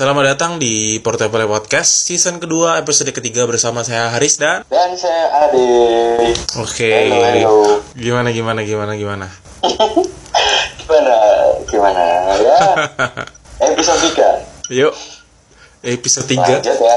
Selamat datang di Portable Podcast season kedua episode ketiga bersama saya Haris dan Dan saya Ade. Oke, halo. gimana gimana gimana gimana? Gimana? Gimana? Ya. Episode 3. Yuk, episode 3 Lanjut ya.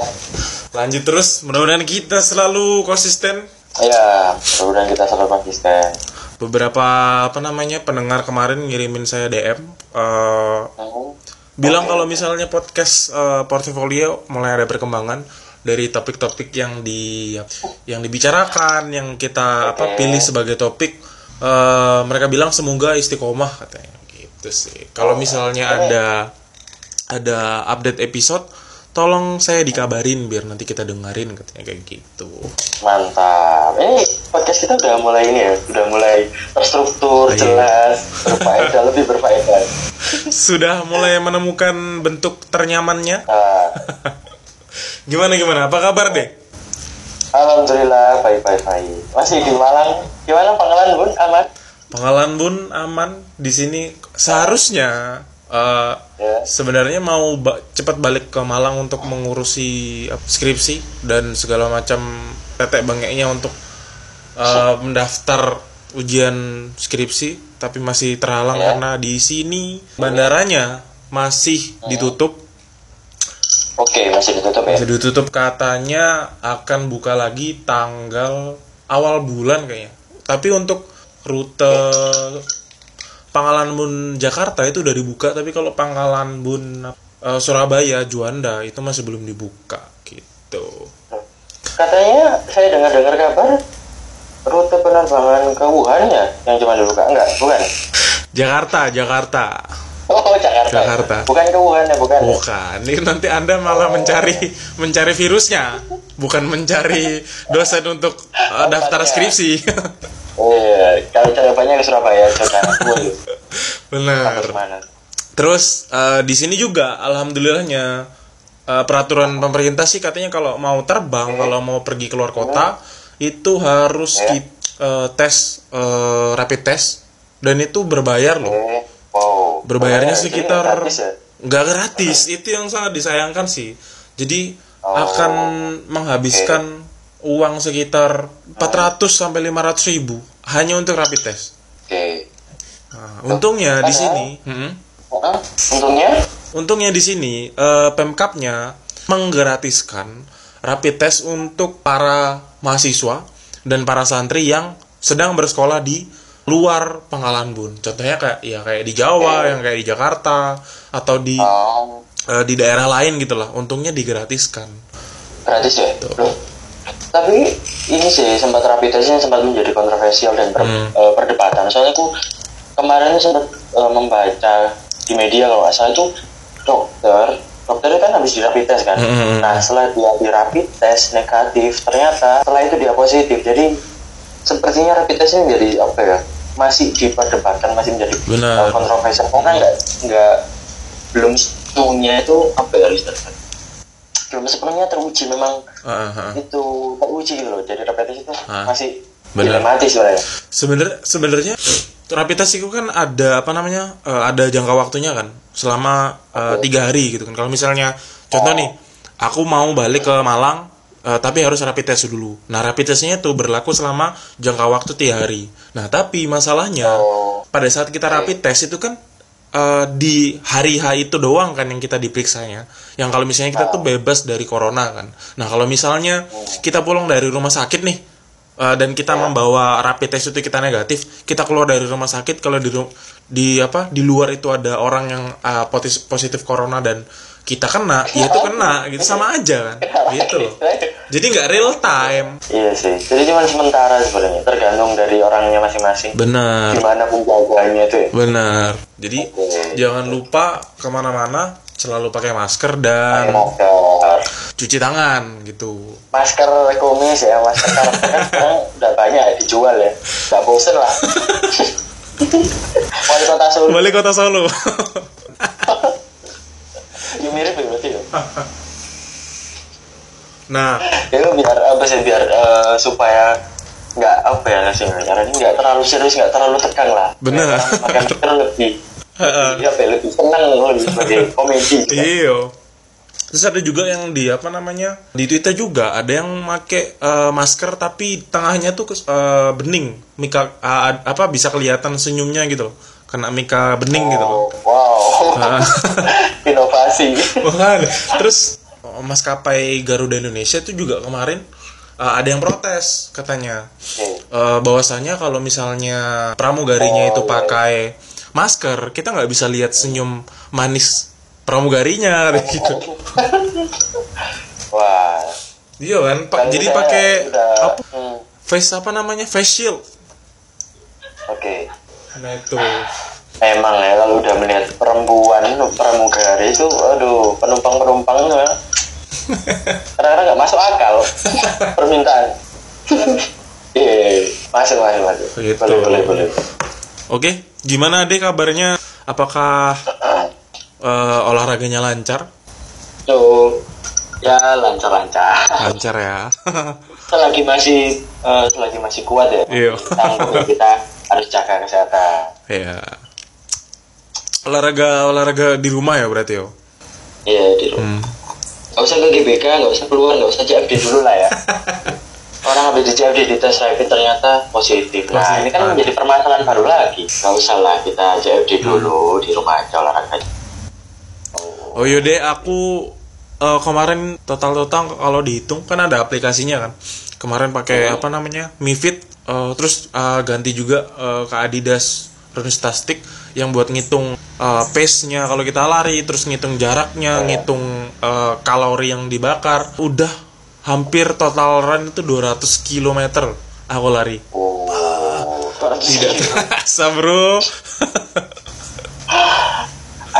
Lanjut terus, mudah-mudahan kita selalu konsisten Ya, mudah-mudahan kita selalu konsisten. Beberapa apa namanya pendengar kemarin ngirimin saya DM eh, Hmm. Bilang kalau misalnya podcast eh, portfolio mulai ada perkembangan dari topik-topik yang di yang dibicarakan yang kita apa pilih sebagai topik eh, mereka bilang semoga istiqomah katanya. Gitu sih. Kalau misalnya ada ada update episode tolong saya dikabarin biar nanti kita dengerin katanya kayak gitu. Mantap. Ini podcast kita udah mulai ini ya, udah mulai terstruktur, Iya. jelas, berfaedah, lebih berfaedah. sudah mulai menemukan bentuk ternyamannya Nah, gimana gimana apa kabar deh Alhamdulillah baik-baik baik. Masih di Malang. Gimana pengalaman Bun? Aman? Pengalaman bun aman di sini seharusnya eh, Ya. sebenarnya mau ba- cepat balik ke Malang untuk mengurusi skripsi dan segala macam tetek bengeknya untuk eh, mendaftar ujian skripsi tapi masih terhalang Ya. karena di sini bandaranya masih ditutup. Oke, masih ditutup ya. masih ditutup. Katanya akan buka lagi tanggal awal bulan kayaknya. Tapi untuk rute Pangkalan Bun Jakarta itu udah dibuka tapi kalau Pangkalan Bun eh, Surabaya Juanda itu masih belum dibuka gitu. Katanya saya dengar-dengar kabar rute penerbangan ke Wuhan ya yang cuma dibuka? Enggak, bukan? Jakarta Jakarta. Oh, Jakarta. Jakarta. Bukan ke Wuhan ya, bukan. bukan. Ini nanti anda malah mencari mencari virusnya. Bukan mencari dosen untuk eh, daftar skripsi. Iya, kalau jawabannya ke Surabaya, benar? Terus eh, di sini juga alhamdulillahnya eh, peraturan pemerintah sih katanya kalau mau terbang, kalau mau pergi keluar kota itu harus Ya. ki- eh, tes eh, rapid test dan itu berbayar loh. Eh, wow. Berbayarnya sekitar nggak gratis ya? nggak gratis. Itu yang sangat disayangkan sih. Jadi Oh. akan menghabiskan uang sekitar 400 sampai 500 ribu hanya untuk rapid test. Oke. Nah, untungnya di sini. Hah? Untungnya? Untungnya di sini eh, Pemkapnya menggratiskan rapid test untuk para mahasiswa dan para santri yang sedang bersekolah di luar Pangkalan Bun. Contohnya kayak ya kayak di Jawa, yang kayak di Jakarta atau di Oh, eh, di daerah lain gitu lah. Untungnya digratiskan. gratis ya? Loh. Tapi ini sih sempat rapid testnya sempat menjadi kontroversial dan per- Hmm. eh, perdebatan. Soalnya aku kemarin sempat eh, membaca di media kalau nggak salah itu dokter dokternya kan habis di rapid test kan. Hmm, hmm, hmm. Nah setelah dia di rapid test negatif ternyata setelah itu dia positif. Jadi sepertinya rapid testnya menjadi apa ya? Masih diperdebatkan, masih menjadi Benar. eh, kontroversial. Karena nggak nggak belum sepenuhnya itu apa ya belum sepenuhnya teruji memang ah. itu teruji gitu loh jadi rapid test itu Ah, masih benar. dilematis sebenarnya sebenarnya rapid test itu kan ada apa namanya eh, ada jangka waktunya kan selama eh, tiga hari gitu kan. Kalau misalnya contoh nih aku mau balik ke Malang eh, tapi harus rapid test dulu. Nah rapid testnya itu berlaku selama jangka waktu tiga hari. Nah tapi masalahnya Oh. pada saat kita rapid test itu kan eh, di hari H itu doang kan yang kita diperiksanya. Yang kalau misalnya kita tuh bebas dari corona kan. Nah kalau misalnya kita pulang dari rumah sakit nih Uh, dan kita membawa rapid test itu kita negatif, kita keluar dari rumah sakit kalau di di apa di luar itu ada orang yang uh, potis- positif corona dan kita kena, ya itu kena gitu sama aja kan, gitu loh. Jadi nggak real time. iya sih jadi cuma sementara sebenarnya tergantung dari orangnya masing-masing Benar, gimana penjagaannya itu ya benar. Jadi Oke. jangan lupa ke mana-mana selalu pakai masker dan masker cuci tangan gitu. masker kumis ya masker kan sekarang udah banyak ya dijual ya nggak bosen lah wali kota Solo Balik kota Solo. ya mirip ya berarti ya nah, itu biar apa sih biar eh, supaya nggak apa ya sih caranya nggak terlalu serius nggak terlalu tegang lah Bener. makan kita lebih Iya, lebih senang lebih sebagai komedi. Iya. Terus ada juga yang di apa namanya di Twitter juga ada yang make eh, masker tapi tengahnya tuh eh, bening, mika ah, apa bisa kelihatan senyumnya gitu loh. Kena mika bening gitu loh. Oh, wow. Ah. Inovasi. Wah, terus oh, maskapai Garuda Indonesia itu juga kemarin uh, ada yang protes katanya Hmm. uh, bahwasanya kalau misalnya pramugarinya itu pakai masker kita nggak bisa lihat senyum manis pramugarinya kayak gitu Wah. iya kan pak Kalau jadi pakai apa Hmm, face apa namanya face shield Oke. nah itu Emang ya kalau udah melihat perempuan pramugari itu, aduh penumpang-penumpang ya. Kadang-kadang nggak masuk akal permintaan. Iya, masuk masuk masuk. Gitu. Boleh boleh boleh. oke gimana deh kabarnya apakah uh, olahraganya lancar So, ya lancar-lancar. lancar ya selagi masih eh, selagi masih kuat ya. Iya. Kita harus jaga kesehatan. ya olahraga olahraga di rumah ya berarti yo Iya di rumah. hmm. Gak usah ke GBK, gak usah keluar, gak usah CFD dulu lah ya. Orang habis di CFD dites rapid ternyata positif. Nah Positif. ini kan menjadi permasalahan baru lagi. Gak usah lah kita CFD dulu di rumah aja olahraga. Oh yaudah aku eh, kemarin total-total kalau dihitung kan ada aplikasinya kan. Kemarin pakai apa namanya Mifit, eh, terus eh, ganti juga eh, ke Adidas Runtastic yang buat ngitung eh, pace-nya kalau kita lari, terus ngitung jaraknya, ngitung eh, kalori yang dibakar. Udah hampir total run itu 200 km aku lari. Oh, Tidak terasa bro.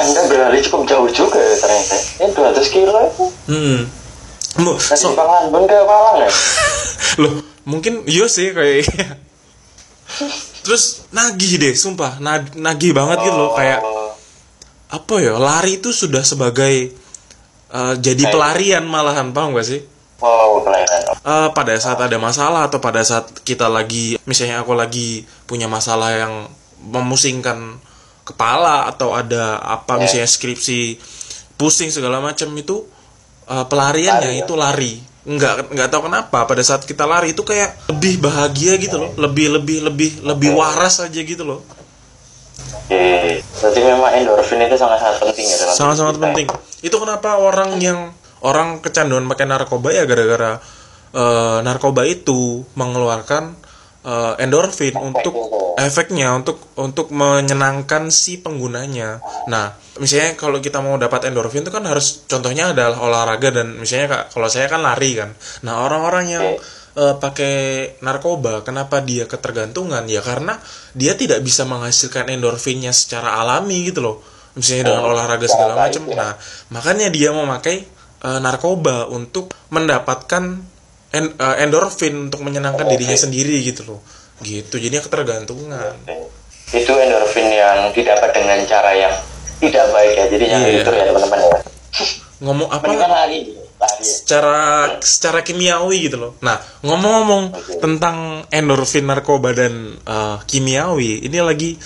Anda berlari cukup jauh juga ya ternyata. Ini 200 kilo itu. hmm. Mu- Dari so- Panglanbun ke Malang ya? loh mungkin iya sih kayak terus nagih deh sumpah Na- nagih banget gitu loh kayak Oh, apa ya lari itu sudah sebagai eh, jadi Kayak- pelarian malahan paham gak sih Wow, pelayanan. Eh, pada saat ada masalah atau pada saat kita lagi misalnya aku lagi punya masalah yang memusingkan kepala atau ada apa Ya. misalnya skripsi pusing segala macam itu eh, pelariannya Lari, ya? itu lari. Nggak nggak tahu kenapa pada saat kita lari itu kayak lebih bahagia gitu loh. Lebih lebih lebih lebih waras aja gitu loh. Oke, berarti memang endorfin itu sangat-sangat penting ya dalam sangat-sangat penting. itu kenapa orang yang orang kecanduan pakai narkoba ya gara-gara eh, narkoba itu mengeluarkan eh, endorfin untuk efeknya untuk untuk menyenangkan si penggunanya. Nah misalnya kalau kita mau dapat endorfin itu kan harus contohnya adalah olahraga dan misalnya kak kalau saya kan lari kan. Nah orang-orang yang eh, pakai narkoba kenapa dia ketergantungan? Ya karena dia tidak bisa menghasilkan endorfinnya secara alami gitu loh. Misalnya dengan olahraga segala cara macam. ya. nah makanya dia memakai eh, narkoba untuk mendapatkan en- eh, endorfin untuk menyenangkan dirinya sendiri gitu loh gitu jadinya ketergantungan Itu endorfin yang didapat dengan cara yang tidak baik ya. Jadi jangan Iya. gitu ya teman-teman ya. ngomong apa Mendingan lari, lari. ya. secara secara kimiawi gitu loh. Nah, ngomong-ngomong tentang endorfin narkoba dan eh, kimiawi, ini lagi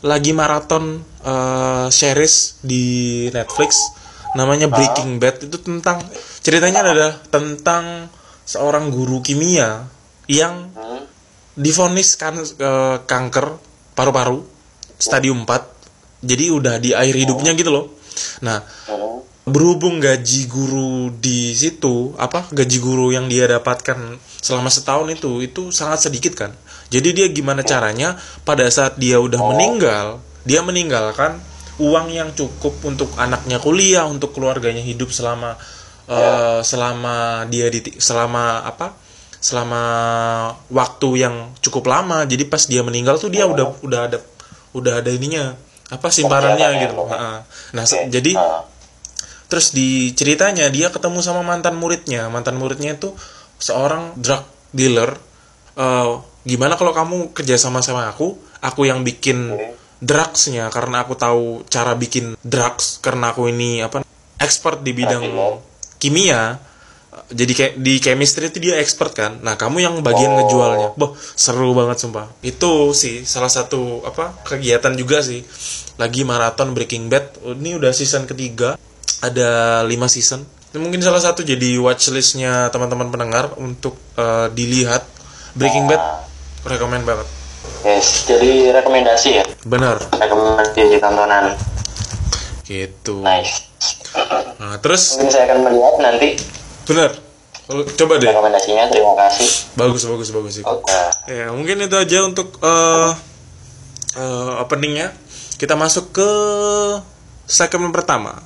lagi maraton eh, series di Netflix namanya Breaking Bad itu tentang ceritanya adalah tentang seorang guru kimia yang divonis kan eh, kanker paru-paru stadium 4. Jadi udah di akhir hidupnya gitu loh. Nah, berhubung gaji guru di situ apa gaji guru yang dia dapatkan selama setahun itu itu sangat sedikit kan jadi dia gimana caranya pada saat dia udah meninggal dia meninggalkan uang yang cukup untuk anaknya kuliah untuk keluarganya hidup selama eh, selama dia di selama apa selama waktu yang cukup lama jadi pas dia meninggal tuh dia udah udah ada udah ada ininya apa simpanannya gitu loh. Ha-ha. nah Oke. jadi Ah. Terus di ceritanya dia ketemu sama mantan muridnya. Mantan muridnya itu seorang drug dealer. Eh, gimana kalau kamu kerja sama sama aku? Aku yang bikin drugsnya karena aku tahu cara bikin drugs karena aku ini apa expert di bidang. Kimia. jadi kayak di chemistry itu dia expert kan nah kamu yang bagian Oh. ngejualnya boh seru banget sumpah itu sih salah satu apa kegiatan juga sih lagi maraton Breaking Bad Oh, ini udah season ketiga ada 5 season Ini mungkin salah satu jadi watchlistnya teman-teman pendengar untuk eh, dilihat Breaking Bad rekomend banget Yes, jadi rekomendasi ya. benar Rekomendasi tontonan. gitu Nice. Nah terus Mungkin saya akan melihat nanti benar coba deh rekomendasinya. Terima kasih. bagus bagus bagus sih Oke. Ya, mungkin itu aja untuk eh eh, openingnya. Kita masuk ke segmen pertama.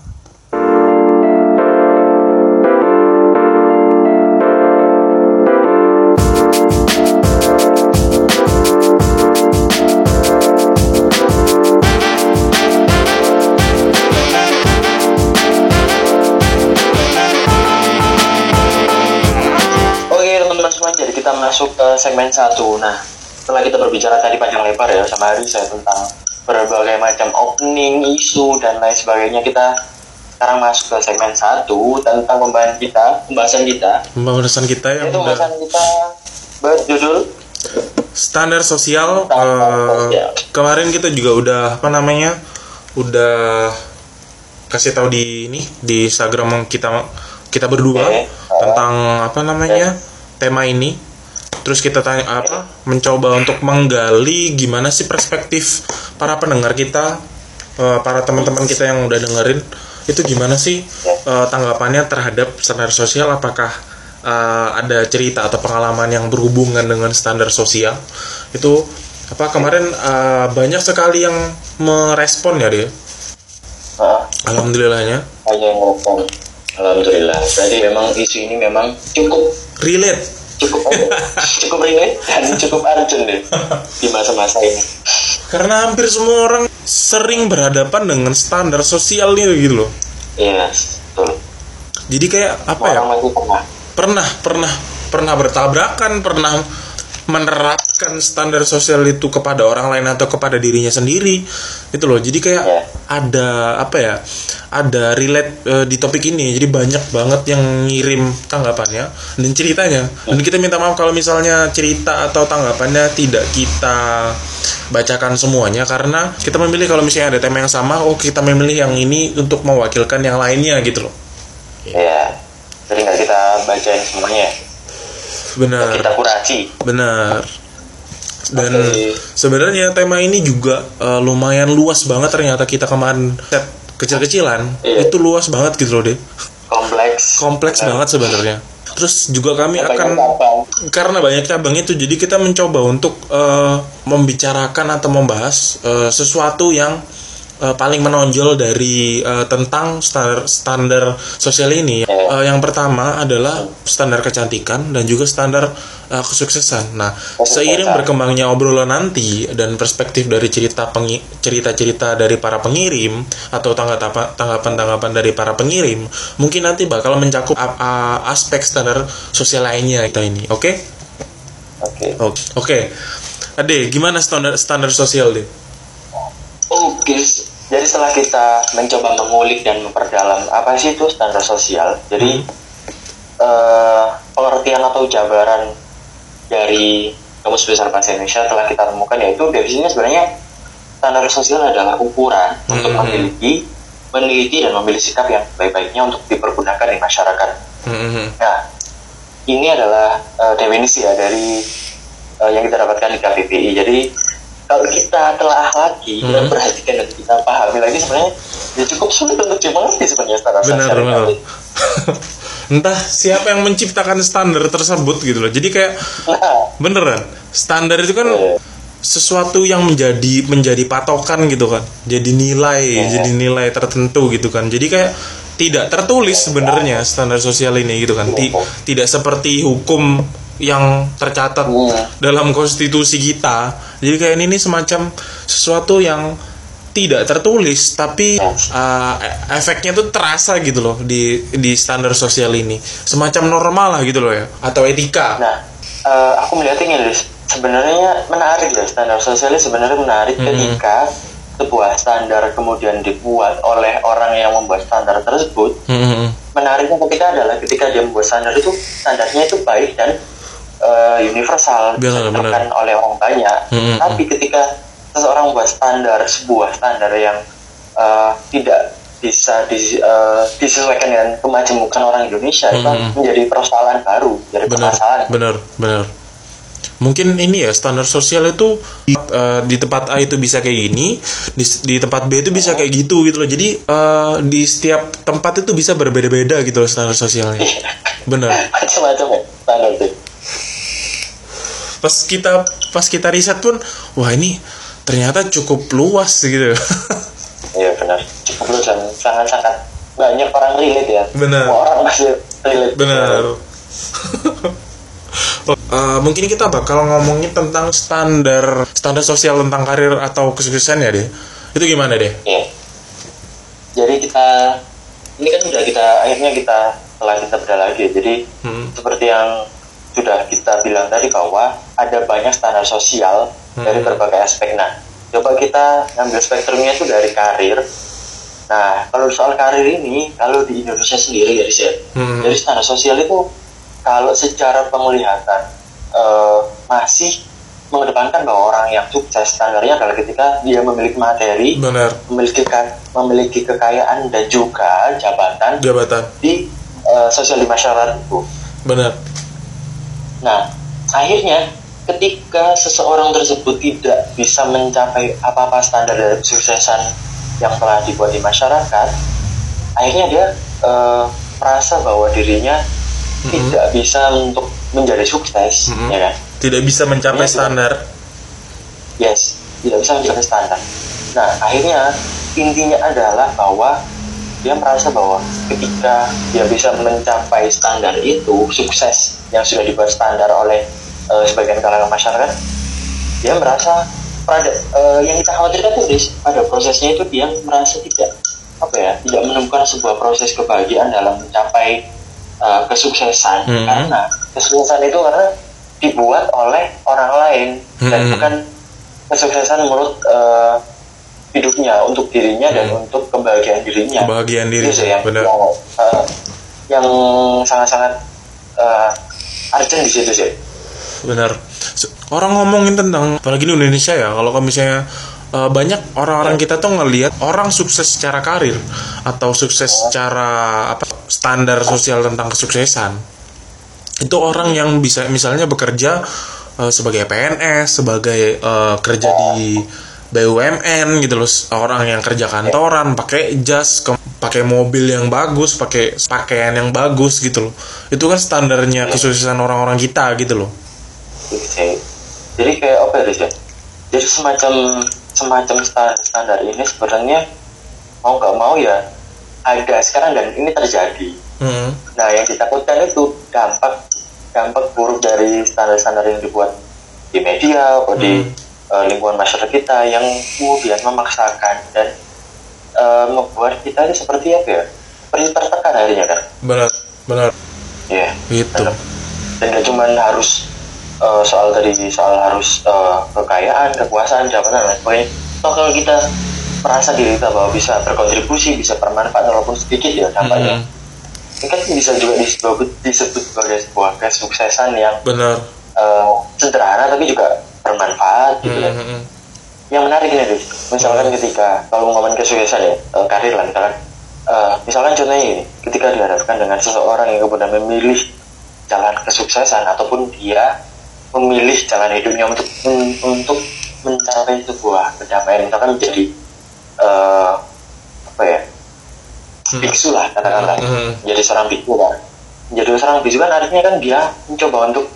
Masuk ke segmen satu. Nah, setelah kita berbicara tadi panjang lebar ya sama Hari saya tentang berbagai macam opening, isu dan lain sebagainya, kita sekarang masuk ke segmen satu tentang pembahasan kita, pembahasan kita. Pembahasan kita yang Itu udah pembahasan kita berjudul standar sosial. Standar eh, sosial. kemarin kita juga udah apa namanya? Udah kasih tahu di ini di Instagram kita kita berdua Oke. tentang apa namanya tema ini. Terus kita tanya apa? Mencoba untuk menggali gimana sih perspektif para pendengar kita, eh, para teman-teman kita yang udah dengerin itu gimana sih eh, tanggapannya terhadap standar sosial? Apakah eh, ada cerita atau pengalaman yang berhubungan dengan standar sosial? Itu apa kemarin banyak sekali yang merespon ya dia. Alhamdulillahnya yang ngomong. Alhamdulillah. Berarti memang isu ini memang cukup relate. Cukup cukup relate dan cukup urgent deh di masa-masa ini. Karena hampir semua orang sering berhadapan dengan standar sosial ini gitu loh. Iya, betul. Jadi kayak apa ya? Orang pernah. Pernah, pernah, pernah bertabrakan, pernah menerapkan standar sosial itu kepada orang lain atau kepada dirinya sendiri. Itu loh. Jadi kayak Iya. ada apa ya? Ada relate eh, di topik ini. Jadi banyak banget yang ngirim tanggapannya dan ceritanya. Dan kita minta maaf kalau misalnya cerita atau tanggapannya tidak kita bacakan semuanya karena kita memilih kalau misalnya ada tema yang sama, oh kita memilih yang ini untuk mewakilkan yang lainnya gitu loh. Iya. Jadi nggak kita bacain semuanya. Benar. Kita kurasi. Benar. Dan Oke. sebenarnya tema ini juga eh, lumayan luas banget ternyata kita kemarin set kecil-kecilan Iya. itu luas banget gitu loh deh. Kompleks. Kompleks banget sebenarnya. Terus juga kami Banyak akan cabang. karena banyak cabang itu jadi kita mencoba untuk eh, membicarakan atau membahas eh, sesuatu yang eh, paling menonjol dari eh, tentang standar standar sosial ini. Eh, yang pertama adalah standar kecantikan dan juga standar eh, kesuksesan. Nah, seiring berkembangnya obrolan nanti dan perspektif dari cerita pengi- cerita-cerita dari para pengirim atau tanggapan tanggapan-tanggapan dari para pengirim, mungkin nanti bakal mencakup aspek standar sosial lainnya kita ini. Oke? Oke. Oke. Oke. Ade, gimana standar standar sosial deh? Oke. Jadi setelah kita mencoba mengulik dan memperdalam apa sih itu standar sosial, jadi eh, pengertian atau jabaran dari Kamus Besar Bahasa Indonesia telah kita temukan yaitu definisinya sebenarnya standar sosial adalah ukuran untuk Hmm. memiliki, meneliti dan memilih sikap yang baik-baiknya untuk dipergunakan di masyarakat. Mhm. Nah, ini adalah eh, definisi ya dari eh, yang kita dapatkan di KPPI. Jadi kalau kita telah lagi, kita Hmm. perhatikan dan kita pahami lagi sebenarnya ya cukup sulit untuk dimengerti sebenarnya standar Benar, sosial benar. Entah siapa yang menciptakan standar tersebut gitu loh. Jadi kayak Nah, beneran standar itu kan Iya. sesuatu yang menjadi menjadi patokan gitu kan jadi nilai Iya. jadi nilai tertentu gitu kan jadi kayak tidak tertulis sebenarnya standar sosial ini gitu kan Iya. tidak seperti hukum yang tercatat Iya. dalam konstitusi kita jadi kayak ini nih semacam sesuatu yang tidak tertulis tapi uh, efeknya tuh terasa gitu loh di di standar sosial ini semacam normal lah gitu loh ya atau etika nah eh, aku melihatnya gini Lis. sebenarnya menarik ya standar sosialnya sebenarnya menarik Hmm. ketika sebuah standar kemudian dibuat oleh orang yang membuat standar tersebut Hmm. menariknya ketika adalah ketika dia membuat standar itu standarnya itu baik dan eh, universal Benar, diterapkan oleh orang banyak. Mm-mm. tapi ketika seseorang membuat standar sebuah standar yang eh, tidak bisa di- eh, disesuaikan dengan kemajemukan orang Indonesia itu Mm-mm. menjadi persoalan baru jadi benar permasalahan. benar benar. Mungkin ini ya standar sosial itu eh, di tempat A itu bisa kayak gini di, di tempat B itu bisa kayak gitu gitu loh. Jadi eh, di setiap tempat itu bisa berbeda-beda gitu loh standar sosialnya. Benar. Macam-macam ya standar itu pas kita pas kita riset pun wah ini ternyata cukup luas gitu iya benar cukup luas dan sangat-sangat banyak orang relate ya Benar. Semua orang masih relate benar Eh, mungkin kita bakal ngomongin tentang standar standar sosial tentang karir atau kesuksesan ya deh itu gimana deh Iya. Jadi kita ini kan sudah kita akhirnya kita telah kita bedah lagi. ya. Jadi Hmm. seperti yang sudah kita bilang tadi bahwa ada banyak standar sosial dari Hmm. berbagai aspek. Nah, coba kita ngambil spektrumnya itu dari karir. Nah, kalau soal karir ini, kalau di Indonesia sendiri ya, ya, Hmm. dari standar sosial itu kalau secara penglihatan eh, masih mengedepankan bahwa orang yang sukses standarnya adalah ketika dia memiliki materi, benar memiliki memiliki kekayaan dan juga jabatan jabatan di eh, sosial di masyarakat itu. benar Nah, akhirnya ketika seseorang tersebut tidak bisa mencapai apa-apa standar dari kesuksesan yang telah dibuat di masyarakat, akhirnya dia eh, merasa bahwa dirinya Mhm. tidak bisa untuk menjadi sukses, Mhm. ya kan? tidak bisa mencapai Iya, standar Yes, tidak bisa mencapai standar. Nah, akhirnya intinya adalah bahwa dia merasa bahwa ketika dia bisa mencapai standar itu, sukses yang sudah dibuat standar oleh eh, sebagian kalangan masyarakat, dia merasa pada eh, yang kita khawatirkan itu Riz, pada prosesnya itu dia merasa tidak apa ya, tidak menemukan sebuah proses kebahagiaan dalam mencapai eh, kesuksesan Mhm. karena kesuksesan itu karena dibuat oleh orang lain dan Mhm. bukan kesuksesan menurut eh, hidupnya untuk dirinya dan Hmm. untuk kebahagiaan dirinya. kebahagiaan diri Itu sih yang benar yang, yang sangat-sangat urgent di situ sih. benar orang ngomongin tentang apalagi di Indonesia ya kalau misalnya eh, banyak orang-orang kita tuh ngelihat orang sukses secara karir atau sukses secara apa standar sosial tentang kesuksesan itu orang yang bisa misalnya bekerja eh, sebagai PNS sebagai eh, kerja di BUMN gitu loh orang yang kerja kantoran pakai jas ke- pakai mobil yang bagus pakai pakaian yang bagus gitu loh itu kan standarnya kesuksesan orang-orang kita gitu loh. Jadi kayak apa ya ya? Jadi semacam semacam sta- standar ini sebenarnya mau nggak mau ya ada sekarang dan ini terjadi. Hmm. Nah, yang ditakutkan itu dampak dampak buruk dari standar-standar yang dibuat di media atau di eh, lingkungan masyarakat kita yang kemudian memaksakan dan eh, membuat kita ini seperti apa ya? Seperti tertekan akhirnya kan? benar benar Iya. gitu Dan gak cuma harus eh, soal tadi soal harus eh, kekayaan, kekuasaan, jabatan dan sebagainya. Toh kalau kita merasa diri kita bahwa bisa berkontribusi, bisa bermanfaat walaupun sedikit ya dampaknya. Hmm. Ini kan bisa juga disebut, disebut sebagai sebuah kesuksesan yang benar eh, sederhana tapi juga bermanfaat gitu kan. Hmm, hmm, Yang menarik ini Riz, misalkan ketika kalau ngomongin kesuksesan ya eh, karir lah misalkan, eh, misalkan contohnya ini, ketika dihadapkan dengan seseorang yang kemudian memilih jalan kesuksesan ataupun dia memilih jalan hidupnya untuk untuk mencapai sebuah kedamaian, misalkan menjadi eh, apa ya Hmm. biksu lah katakanlah, Hmm. menjadi seorang biksu kan, menjadi seorang biksu kan artinya kan dia mencoba untuk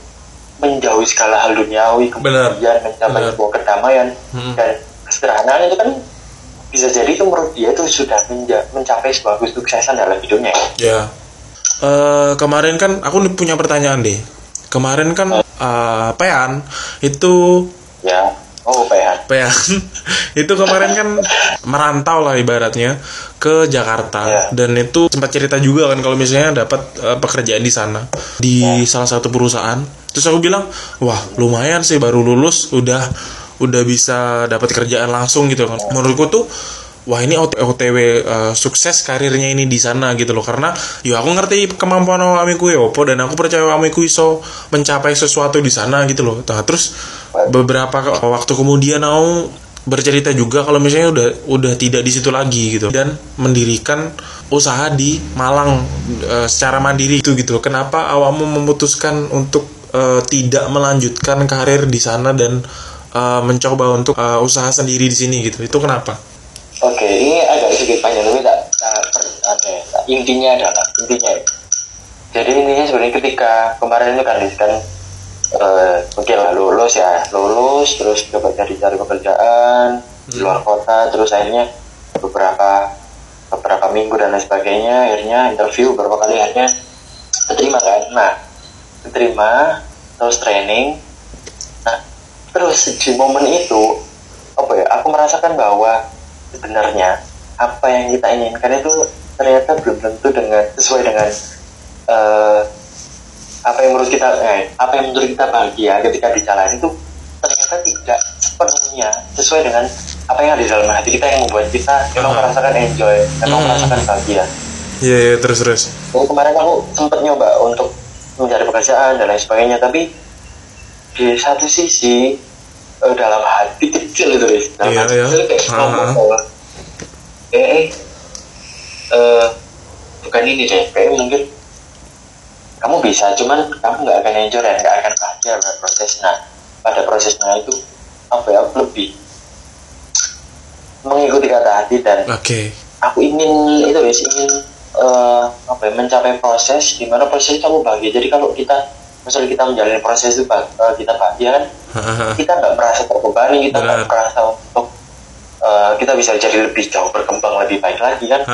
menjauhi segala hal duniawi kemudian mencapai Benar. sebuah kedamaian. Hmm. dan kesederhanaan itu kan bisa jadi itu menurut dia itu sudah menja- mencapai sebuah kesuksesan dalam hidupnya. Ya. Eh, kemarin kan aku punya pertanyaan deh. Kemarin kan eh, Pean itu ya oh PH Pean itu kemarin kan merantau lah ibaratnya ke Jakarta. Ya. dan itu sempat cerita juga kan kalau misalnya dapat eh, pekerjaan di sana. Di salah satu perusahaan. Terus aku bilang wah lumayan sih baru lulus udah udah bisa dapat kerjaan langsung gitu kan. Menurutku tuh wah ini OT- OTW eh, sukses karirnya ini di sana gitu loh. Karena ya aku ngerti kemampuan awamiku ya opo dan aku percaya awamiku iso mencapai sesuatu di sana gitu loh. Nah terus beberapa waktu kemudian aku bercerita juga kalau misalnya udah udah tidak di situ lagi gitu dan mendirikan usaha di Malang eh, secara mandiri itu gitu kenapa awakmu memutuskan untuk eh, tidak melanjutkan karir di sana dan eh, mencoba untuk eh, usaha sendiri di sini gitu itu kenapa Oke, ini agak sedikit panjang tapi tak, tak, ya, tak- intinya adalah intinya. ya. Jadi intinya sebenarnya ketika kemarin itu kan eh mungkin lah lulus ya, lulus terus coba cari cari pekerjaan di luar kota, terus akhirnya beberapa beberapa minggu dan lain sebagainya, akhirnya interview beberapa kali akhirnya keterima kan. Nah, keterima terus training. Nah, terus di momen itu apa ya? Aku merasakan bahwa sebenarnya apa yang kita inginkan itu ternyata belum tentu dengan sesuai dengan eh, apa yang menurut kita eh, apa yang menurut kita bahagia ketika dijalani itu ternyata tidak sepenuhnya sesuai dengan apa yang ada di dalam hati kita yang membuat kita memang Aha. merasakan enjoy, memang Hmm. merasakan bahagia. Iya iya terus terus Jadi kemarin aku sempat nyoba untuk mencari pekerjaan dan lain sebagainya, tapi di satu sisi eh, dalam hati kecil itu, Riz. dalam Iya, hati iya. kecil kayak Ah, ngomong eh, eh, eh, bukan ini deh, kayak mungkin kamu bisa, cuman kamu nggak akan enjoy dan nggak akan bahagia pada prosesnya. Pada prosesnya itu apa ya lebih mengikuti kata hati dan oke. aku ingin itu guys ingin eh, apa ya, mencapai proses di mana proses kamu bahagia. Jadi kalau kita misalnya kita menjalani proses itu bah- eh, kita bahagia kan kita nggak merasa terbebani kita nggak merasa untuk eh, kita bisa jadi lebih jauh berkembang lebih baik lagi kan.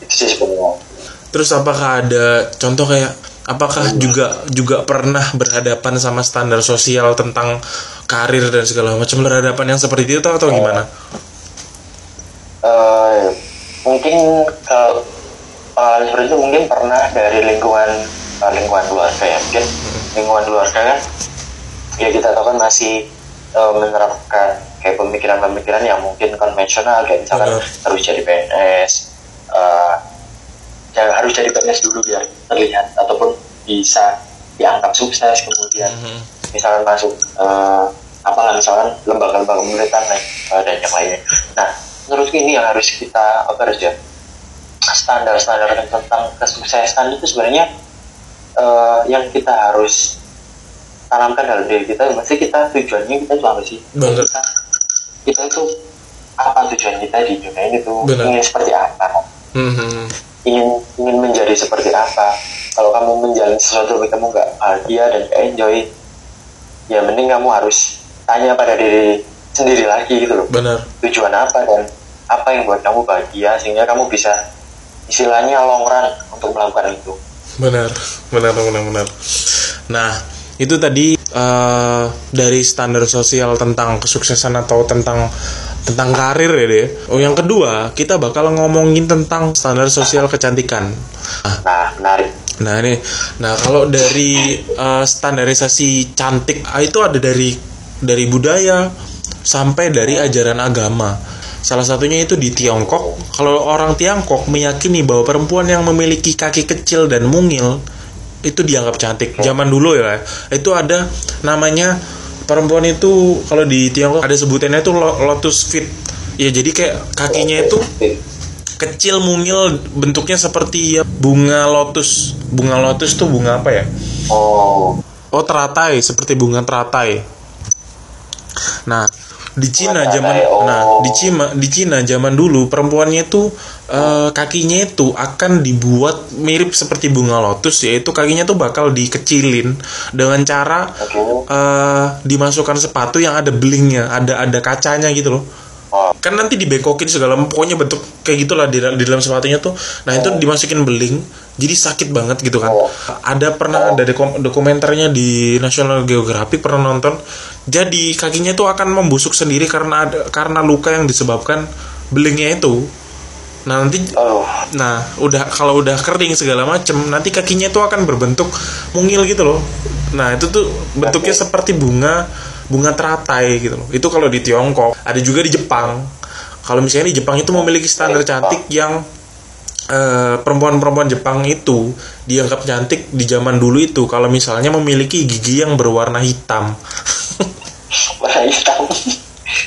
Itu sih sebenarnya. Terus apakah ada contoh kayak apakah juga juga pernah berhadapan sama standar sosial tentang karir dan segala macam? Berhadapan yang seperti itu atau gimana? Eh, mungkin kalau pengalaman seperti itu mungkin pernah dari lingkungan eh, lingkungan keluarga ya. Mungkin lingkungan keluarga kan ya kita tahu kan masih eh, menerapkan kayak pemikiran-pemikiran yang mungkin konvensional. Kayak misalkan harus jadi PNS eh, jangan harus jadi PNS dulu biar terlihat ataupun bisa dianggap sukses kemudian Mhm. misalkan masuk eh, apalah misalkan lembaga-lembaga pemerintahan lain, eh, dan yang lainnya. Nah, menurutku ini yang harus kita apa harus ya standar-standar tentang kesuksesan itu sebenarnya eh, yang kita harus tanamkan dalam diri kita. Mesti kita tujuannya kita itu apa sih? Kita, kita itu apa tujuan kita di dunia ini tuh ingin seperti apa? Mhm. Ingin ingin menjadi seperti apa kalau kamu menjalani sesuatu tapi kamu nggak bahagia dan nggak enjoy ya mending kamu harus tanya pada diri sendiri lagi gitu loh Benar. tujuan apa dan apa yang buat kamu bahagia sehingga kamu bisa istilahnya long run untuk melakukan itu Benar, benar, benar, benar. Nah, itu tadi eh, dari standar sosial tentang kesuksesan atau tentang tentang karir ya deh. Oh, yang kedua, kita bakal ngomongin tentang standar sosial kecantikan. Nah, nah menarik Nah ini, nah kalau dari eh, standarisasi cantik ah, itu ada dari dari budaya sampai dari ajaran agama. Salah satunya itu di Tiongkok. Kalau orang Tiongkok meyakini bahwa perempuan yang memiliki kaki kecil dan mungil itu dianggap cantik. Zaman dulu ya, itu ada namanya perempuan itu kalau di Tiongkok ada sebutannya itu lo- lotus feet. Ya jadi kayak kakinya itu kecil mungil bentuknya seperti ya bunga lotus bunga lotus tuh bunga apa ya oh oh teratai seperti bunga teratai nah di Cina zaman oh. nah di Cina di Cina zaman dulu perempuannya itu eh, kakinya itu akan dibuat mirip seperti bunga lotus yaitu kakinya tuh bakal dikecilin dengan cara eh, dimasukkan sepatu yang ada belingnya ada ada kacanya gitu loh. Oh kan nanti dibengkokin segala pokoknya bentuk kayak gitulah di, di dalam sepatunya tuh. Nah itu dimasukin beling jadi sakit banget gitu kan. Oh. ada pernah ada dokum- dokumenternya di National Geographic pernah nonton. Jadi kakinya itu akan membusuk sendiri karena ada karena luka yang disebabkan belingnya itu nah nanti oh. nah udah kalau udah kering segala macem nanti kakinya itu akan berbentuk mungil gitu loh. Nah itu tuh bentuknya Oke. seperti bunga bunga teratai gitu loh. Itu kalau di Tiongkok ada juga di Jepang. Kalau misalnya di Jepang itu memiliki standar cantik yang eh, perempuan-perempuan Jepang itu dianggap cantik di zaman dulu itu. Kalau misalnya memiliki gigi yang berwarna hitam. Warna hitam.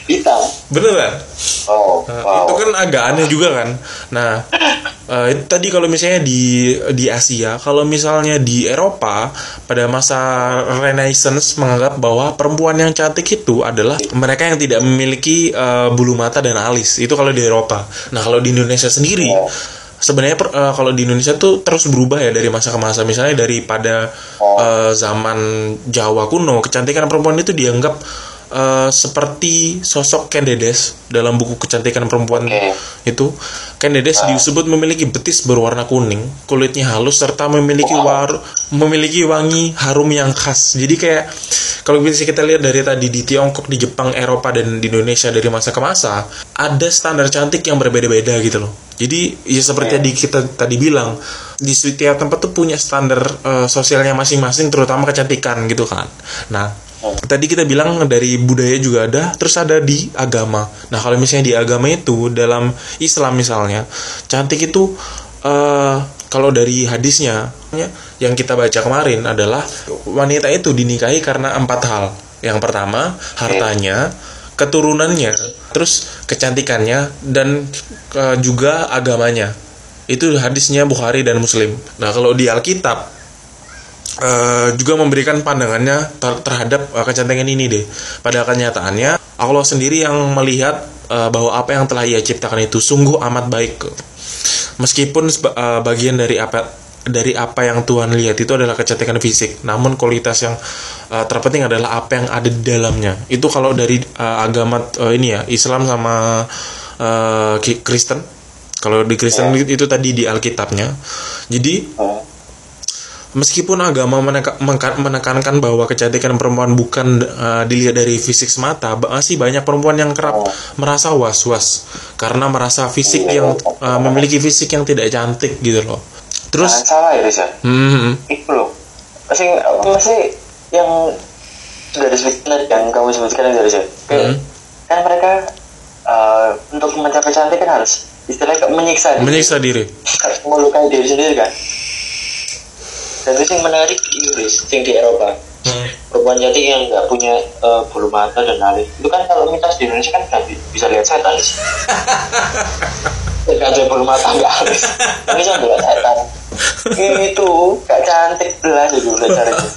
Hitam. Beneran oh Nah, wow itu kan agak aneh juga kan. Nah, eh, itu tadi kalau misalnya di di Asia, kalau misalnya di Eropa pada masa Renaissance menganggap bahwa perempuan yang cantik itu adalah mereka yang tidak memiliki eh, bulu mata dan alis. Itu kalau di Eropa. Nah, kalau di Indonesia sendiri Oh. sebenarnya eh, kalau di Indonesia tuh terus berubah ya dari masa ke masa. Misalnya daripada Oh. eh, zaman Jawa kuno, kecantikan perempuan itu dianggap eh, seperti sosok Ken Dedes dalam buku kecantikan perempuan Oke. itu Ken Dedes disebut memiliki betis berwarna kuning, kulitnya halus serta memiliki war memiliki wangi harum yang khas. Jadi kayak kalau bisa kita lihat dari tadi di Tiongkok, di Jepang, Eropa dan di Indonesia dari masa ke masa, ada standar cantik yang berbeda-beda gitu loh. Jadi ya seperti tadi kita tadi bilang di setiap tempat tuh punya standar eh, sosialnya masing-masing terutama kecantikan gitu kan. Nah, Tadi kita bilang dari budaya juga ada, terus ada di agama. Nah, kalau misalnya di agama itu dalam Islam misalnya, cantik itu eh kalau dari hadisnya ya, yang kita baca kemarin adalah wanita itu dinikahi karena empat hal. Yang pertama, hartanya, keturunannya, terus kecantikannya dan eh, juga agamanya. Itu hadisnya Bukhari dan Muslim. Nah, kalau di Alkitab eh, juga memberikan pandangannya ter- terhadap kecantikan ini deh. Pada kenyataannya Allah sendiri yang melihat eh, bahwa apa yang telah Ia ciptakan itu sungguh amat baik. Meskipun eh, bagian dari apa dari apa yang Tuhan lihat itu adalah kecantikan fisik, namun kualitas yang eh, terpenting adalah apa yang ada di dalamnya. Itu kalau dari eh, agama eh, ini ya Islam sama Ki- Kristen. Kalau di Kristen itu tadi di Alkitabnya. Jadi Oh. Meskipun agama menekankan bahwa kecantikan perempuan bukan uh, dilihat dari fisik semata, masih banyak perempuan yang kerap Oh. merasa was-was karena merasa fisik yang uh, memiliki fisik yang tidak cantik gitu loh. Jangan Terus, salah ya Riza hmm, itu loh masih apa masih yang sudah disebutkan yang kamu sebutkan dari Riza Hmm. kan mereka eh, untuk mencapai cantik kan harus istilahnya menyiksa diri. menyiksa diri. harus melukai diri sendiri kan dan itu yang menarik Inggris yang di Eropa. Hmm. perempuan cantik yang nggak punya eh, bulu mata dan alis itu kan kalau mitos di Indonesia kan nggak bi- bisa lihat setan. Nggak ada bulu mata nggak alis ini cuma lihat setan. Itu gak cantik belas itu udah carinya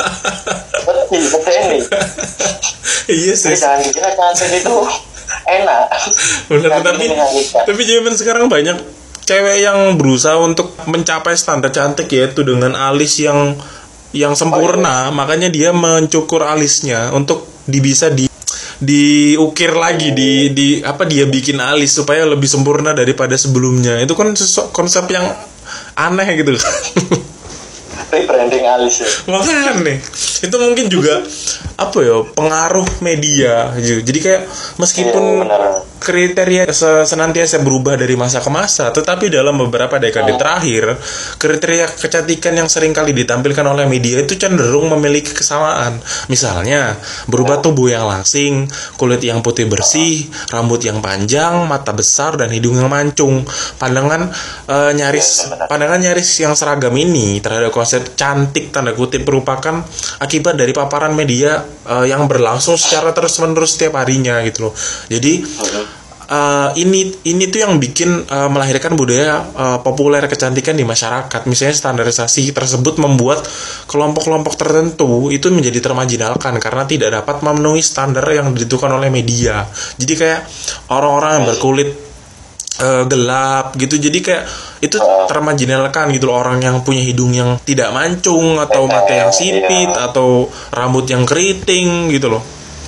tapi seperti ini. Iya sih. Jadi jangan dikira cantik itu enak. Benar, tapi tapi zaman sekarang banyak cewek yang berusaha untuk mencapai standar cantik yaitu dengan alis yang yang sempurna, makanya dia mencukur alisnya untuk di bisa di diukir lagi di di apa dia bikin alis supaya lebih sempurna daripada sebelumnya. Itu kan konsep yang aneh gitu kan. rebranding alis ya Makanya nih, itu mungkin juga apa ya pengaruh media gitu. Jadi kayak meskipun Iya, kriteria se- senantiasa berubah dari masa ke masa, tetapi dalam beberapa dekade terakhir, kriteria kecantikan yang sering kali ditampilkan oleh media itu cenderung memiliki kesamaan. Misalnya, berubah tubuh yang langsing, kulit yang putih bersih, rambut yang panjang, mata besar dan hidung yang mancung. Pandangan eh, nyaris Iya, pandangan nyaris yang seragam ini terhadap konsep cantik tanda kutip merupakan akibat dari paparan media eh, yang berlangsung secara terus-menerus setiap harinya gitu loh. Jadi eh, ini ini tuh yang bikin eh, melahirkan budaya eh, populer kecantikan di masyarakat. Misalnya standarisasi tersebut membuat kelompok-kelompok tertentu itu menjadi termajinalkan karena tidak dapat memenuhi standar yang ditentukan oleh media. Jadi kayak orang-orang yang berkulit eh, gelap gitu. Jadi kayak itu termajinalkan gitu loh orang yang punya hidung yang tidak mancung atau mata yang sipit atau rambut yang keriting gitu loh.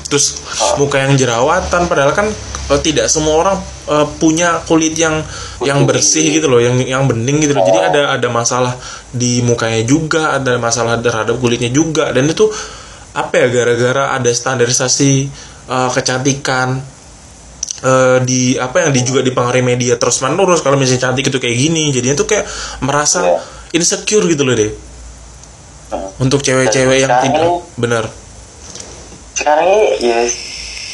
Terus muka yang jerawatan padahal kan eh, tidak semua orang eh, punya kulit yang yang bersih gitu loh yang yang bening gitu loh. Jadi ada ada masalah di mukanya juga ada masalah terhadap kulitnya juga. Dan itu apa ya gara-gara ada standarisasi eh, kecantikan eh, di apa yang di, juga dipengaruhi media terus menerus kalau misalnya cantik itu kayak gini jadinya tuh kayak merasa Iya. insecure gitu loh deh Hmm. untuk cewek-cewek yang tidak benar sekarang ini ya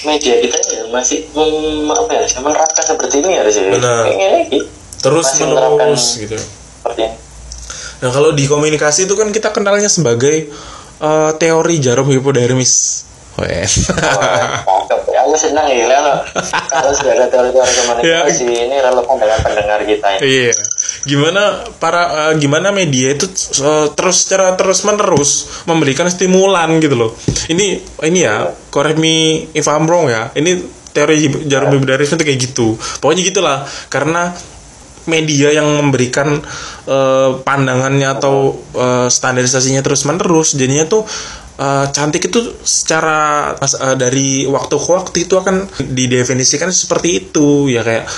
media kita ya masih apa ya menerapkan seperti ini harusnya Benar. Kayak gini, gitu. terus Masih menerapkan menerus gitu seperti ini nah kalau di komunikasi itu kan kita kenalnya sebagai eh, teori jarum hipodermis Weh. Oh, cakep. Aku senang ya kalau kalau sudah ada teori-teori komunikasi Ya. ini relevan dengan pendengar kita ya. Iya. Gimana para eh, gimana media itu eh, terus secara terus menerus memberikan stimulan gitu loh. Ini ini ya, correct me if I'm wrong ya. Ini teori jarum hipodermis itu kayak gitu. Pokoknya gitulah karena media yang memberikan eh, pandangannya atau eh, standarisasinya terus menerus jadinya tuh eh, cantik itu secara eh, dari waktu ke waktu itu akan didefinisikan seperti itu ya kayak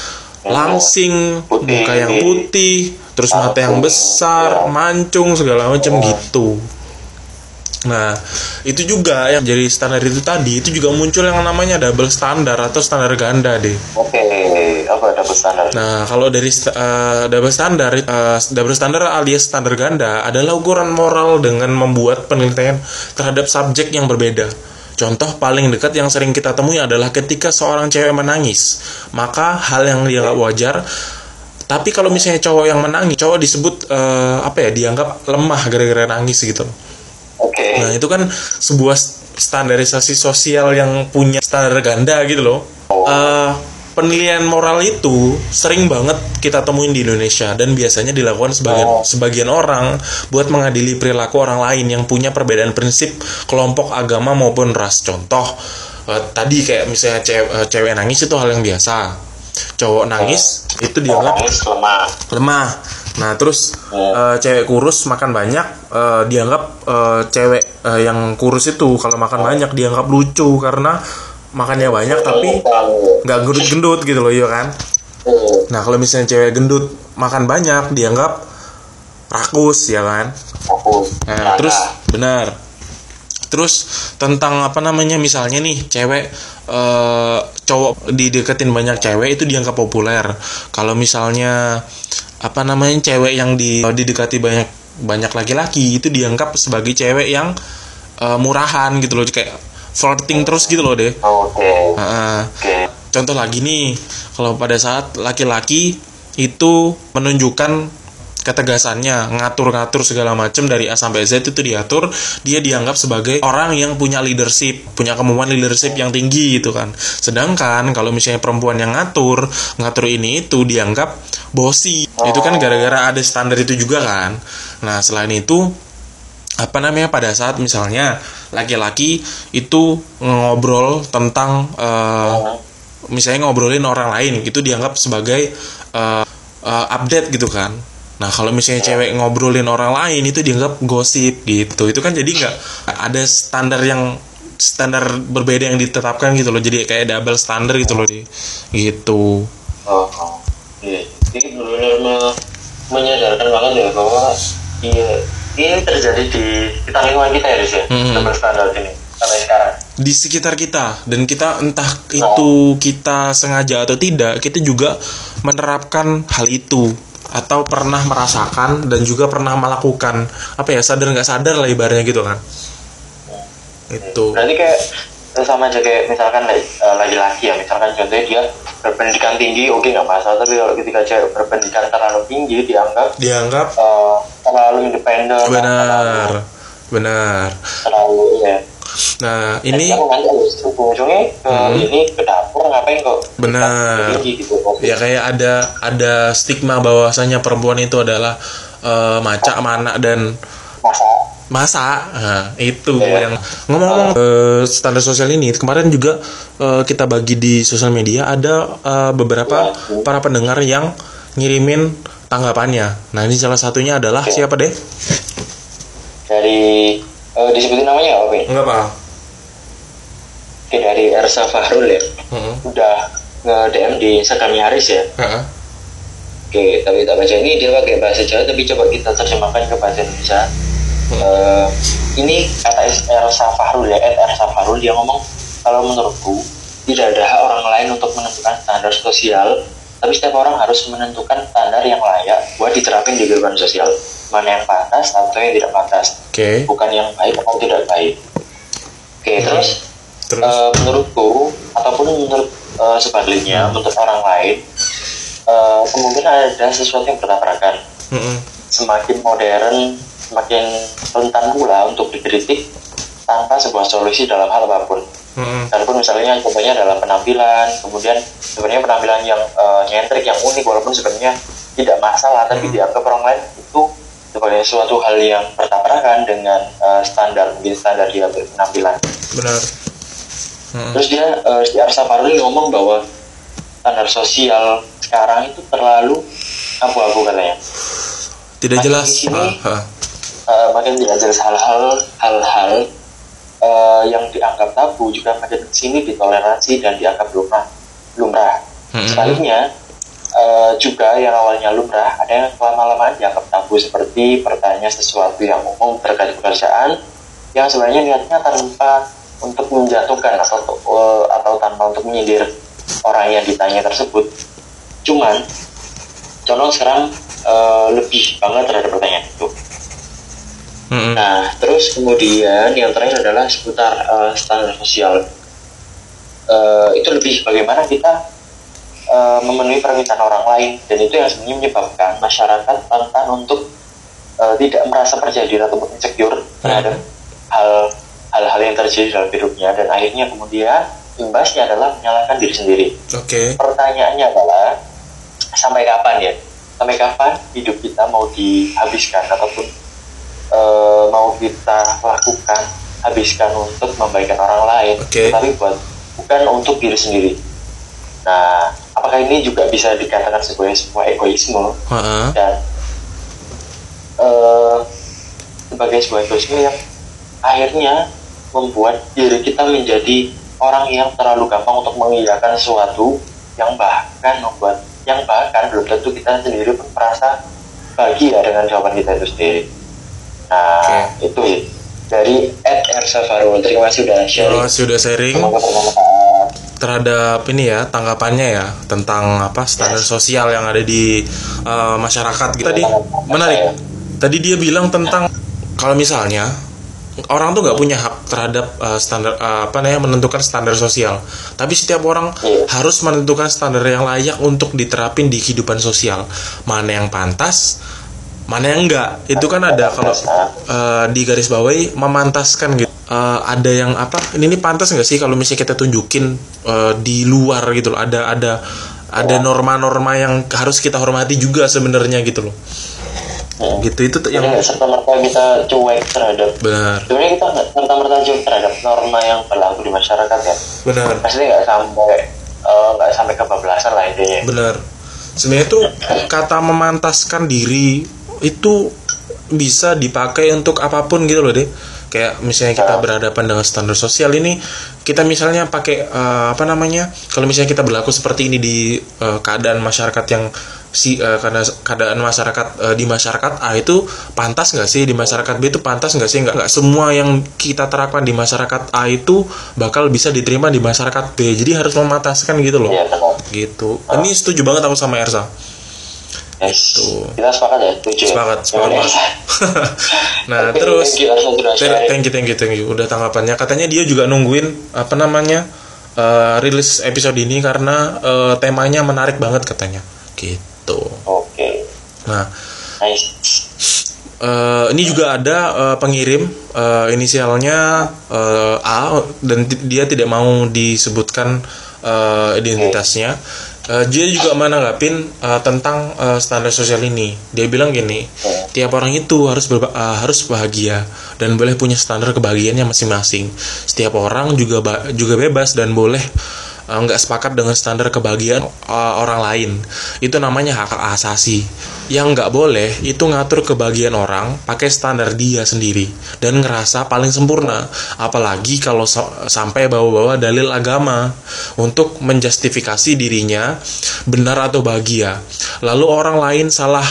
langsing Putih. muka yang putih. terus mata yang besar mancung segala macam gitu. Nah, itu juga yang jadi standar itu tadi, itu juga muncul yang namanya double standar atau standar ganda deh. Oke, apa double standar? Nah, kalau dari uh, double standar, uh, double standar alias standar ganda adalah ukuran moral dengan membuat penelitian terhadap subjek yang berbeda. Contoh paling dekat yang sering kita temui adalah ketika seorang cewek menangis, maka hal yang dianggap wajar. Tapi kalau misalnya cowok yang menangis, cowok disebut uh, apa ya? Dianggap lemah gara-gara nangis gitu. Oke. Nah, itu kan sebuah standarisasi sosial yang punya standar ganda gitu loh. Eh, penilaian moral itu sering banget kita temuin di Indonesia dan biasanya dilakukan sebagian Oh. sebagian orang buat mengadili perilaku orang lain yang punya perbedaan prinsip kelompok agama maupun ras. Contoh eh, tadi kayak misalnya cewek, eh, cewek nangis itu hal yang biasa. Cowok nangis itu dianggap Nangis lemah. lemah. Nah, terus Oh. eh, cewek kurus makan banyak eh, dianggap cewek yang kurus itu kalau makan banyak dianggap lucu karena makannya banyak tapi nggak gendut-gendut gitu loh, iya kan? Nah, kalau misalnya cewek gendut makan banyak dianggap rakus, ya kan? Nah, terus benar. Terus tentang apa namanya misalnya nih cewek eh, cowok dideketin banyak cewek itu dianggap populer. Kalau misalnya apa namanya cewek yang di didekati banyak banyak laki-laki itu dianggap sebagai cewek yang eh, murahan gitu loh kayak flirting terus gitu loh deh. Oke. Heeh. Oke. Contoh lagi nih, kalau pada saat laki-laki itu menunjukkan ketegasannya, ngatur-ngatur segala macam dari A sampai Z itu diatur, dia dianggap sebagai orang yang punya leadership, punya kemampuan leadership yang tinggi gitu kan. Sedangkan kalau misalnya perempuan yang ngatur, ngatur ini itu dianggap bosi. Itu kan gara-gara ada standar itu juga kan. Nah, selain itu apa namanya pada saat misalnya laki-laki itu ngobrol tentang eh, misalnya ngobrolin orang lain itu dianggap sebagai eh, eh, update gitu kan. Nah kalau misalnya cewek ngobrolin orang lain itu dianggap gosip gitu. Itu kan jadi nggak ada standar yang standar berbeda yang ditetapkan gitu loh. Jadi kayak double standar gitu loh di gitu. Oh, oh. Iya. Jadi benar-benar me- menyadarkan banget ya bahwa iya ini terjadi di kita lingkungan kita ya ya? Hmm. double standar ini sampai sekarang. di sekitar kita. Dan kita entah itu kita sengaja atau tidak kita juga menerapkan hal itu. Atau pernah merasakan dan juga pernah melakukan. Apa ya sadar nggak sadar lah ibaratnya gitu kan. Itu. Berarti kayak sama aja kayak misalkan eh, laki-laki ya misalkan contohnya dia berpendidikan tinggi oke nggak masalah tapi kalau ketika cewek berpendidikan terlalu tinggi dianggap dianggap eh, terlalu independen benar benar. terlalu ya nah ini ujung-ujungnya ke ini ke dapur ngapain kok? Benar. gitu ya kayak ada ada stigma bahwasanya perempuan itu adalah eh, maca mana dan masa masa? Nah, itu Iya. yang ngomong-ngomong eh, standar sosial ini kemarin juga eh, kita bagi di sosial media ada eh, beberapa para pendengar yang ngirimin tanggapannya. Nah ini salah satunya adalah siapa deh? Dari eh, disebutin namanya nggak, oke? Enggak pak. Oke, dari Ersa Fahrul ya. Udah nge DM di Instagramnya Aris ya. Oke, tapi tak baca ini dia pakai bahasa Jawa, tapi coba kita terjemahkan ke bahasa Indonesia. Eh, ini kata Ersa Fahrul ya, Ersa Fahrul dia ngomong kalau menurutku tidak ada hak orang lain untuk menentukan standar sosial, tapi setiap orang harus menentukan standar yang layak buat diterapin di kehidupan sosial. Mana yang pantas atau yang tidak pantas, oke bukan yang baik atau tidak baik. Oke, terus Terus? eh, menurutku ataupun menurut eh, sebaliknya menurut orang lain eh, kemungkinan ada sesuatu yang bertabrakan Mm-mm. semakin modern semakin rentan pula untuk dikritik tanpa sebuah solusi dalam hal apa pun Mm-mm. walaupun misalnya contohnya dalam penampilan kemudian sebenarnya penampilan yang eh, nyentrik yang unik walaupun sebenarnya tidak masalah tapi dianggap orang lain itu sebagai suatu hal yang bertabrakan dengan eh, standar mungkin standar dia berpenampilan benar Mm-mm. terus dia eh, si Arsa Paruli ngomong bahwa standar sosial sekarang itu terlalu abu-abu katanya tidak Makin jelas di sini, Ah, ah. Eh, makin jelas hal-hal hal-hal eh, yang dianggap tabu juga makin ke sini ditoleransi dan dianggap lumrah lumrah. Mm-mm. sebaliknya eh, juga yang awalnya lumrah ada yang lama-lama dianggap tabu seperti bertanya sesuatu yang umum terkait pekerjaan yang sebenarnya niatnya tanpa untuk menjatuhkan atau eh, atau tanpa untuk menyindir orang yang ditanya tersebut. Cuman contoh sekarang eh, lebih banget terhadap pertanyaan itu Mm-mm. Nah, terus kemudian yang terakhir adalah seputar eh, standar sosial. Eh, itu lebih bagaimana kita eh, memenuhi permintaan orang lain dan itu yang sebenarnya menyebabkan masyarakat rentan untuk eh, tidak merasa percaya diri atau insecure terhadap hal hal-hal yang terjadi dalam hidupnya dan akhirnya kemudian imbasnya adalah menyalahkan diri sendiri. oke Pertanyaannya adalah sampai kapan ya? Sampai kapan hidup kita mau dihabiskan ataupun eh, mau kita lakukan habiskan untuk membaikkan orang lain, Oke. tapi buat bukan untuk diri sendiri. Nah, apakah ini juga bisa dikatakan sebagai sebuah egoisme Ha-ha. dan eh, sebagai sebuah egoisme yang akhirnya membuat diri kita menjadi orang yang terlalu gampang untuk mengiyakan sesuatu yang bahkan membuat yang bahkan belum tentu kita sendiri pun merasa bahagia dengan jawaban kita itu sendiri. Nah, itu ya. Dari Ed Ersa Farul. Terima kasih sudah sharing. Oh, sudah sharing. Terhadap ini ya tanggapannya ya tentang apa standar sosial yang ada di uh, masyarakat tadi menarik. tadi dia bilang tentang kalau misalnya orang tuh nggak punya hak terhadap uh, standar uh, apa namanya menentukan standar sosial. Tapi setiap orang Iya. harus menentukan standar yang layak untuk diterapin di kehidupan sosial. Mana yang pantas mana yang enggak? Itu kan ada kalau uh, di garis bawahi memantaskan gitu. Uh, ada yang apa? Ini ini pantas nggak sih kalau misalnya kita tunjukin uh, di luar gitu loh? Ada ada ada norma-norma yang harus kita hormati juga sebenarnya gitu loh. Hmm. gitu itu yang serta merta kita cuek terhadap benar. Sebenarnya kita nggak serta merta cuek terhadap norma yang berlaku di masyarakat ya. benar. Pasti nggak sampai nggak sampai kebablasan lah intinya. benar. Sebenarnya tuh kata memantaskan diri itu bisa dipakai untuk apa pun gitu loh deh kayak misalnya kita berhadapan dengan standar sosial ini kita misalnya pakai eh, apa namanya kalau misalnya kita berlaku seperti ini di eh, keadaan masyarakat yang si eh, karena keadaan masyarakat eh, di masyarakat A itu pantas nggak sih? Di masyarakat B itu pantas nggak sih? Nggak nggak semua yang kita terapkan di masyarakat A itu bakal bisa diterima di masyarakat B. Jadi harus memantaskan gitu loh. Iya gitu. Ini setuju banget aku sama Ersa Yes. Tuh. Kita sepakat ya, setuju. ya? sepakat sepakat Ersa? nah Oke, terus thank you, thank you thank you thank you udah tanggapannya katanya dia juga nungguin apa namanya eh, rilis episode ini karena eh, temanya menarik banget katanya gitu Oke. nah Nice. eh, ini juga ada eh, pengirim eh, inisialnya eh, A dan dia tidak mau disebutkan eh, identitasnya. Eh, dia juga menanggapin eh, tentang eh, standar sosial ini. Dia bilang gini, tiap orang itu harus berba- eh, harus bahagia dan boleh punya standar kebahagiaannya masing-masing. Setiap orang juga juga bebas dan boleh eh, nggak sepakat dengan standar kebahagiaan eh, orang lain. Itu namanya hak asasi. Yang nggak boleh itu ngatur kebahagiaan orang pakai standar dia sendiri dan ngerasa paling sempurna. Apalagi kalau so- sampai bawa-bawa dalil agama untuk menjustifikasi dirinya benar atau bahagia. Lalu orang lain salah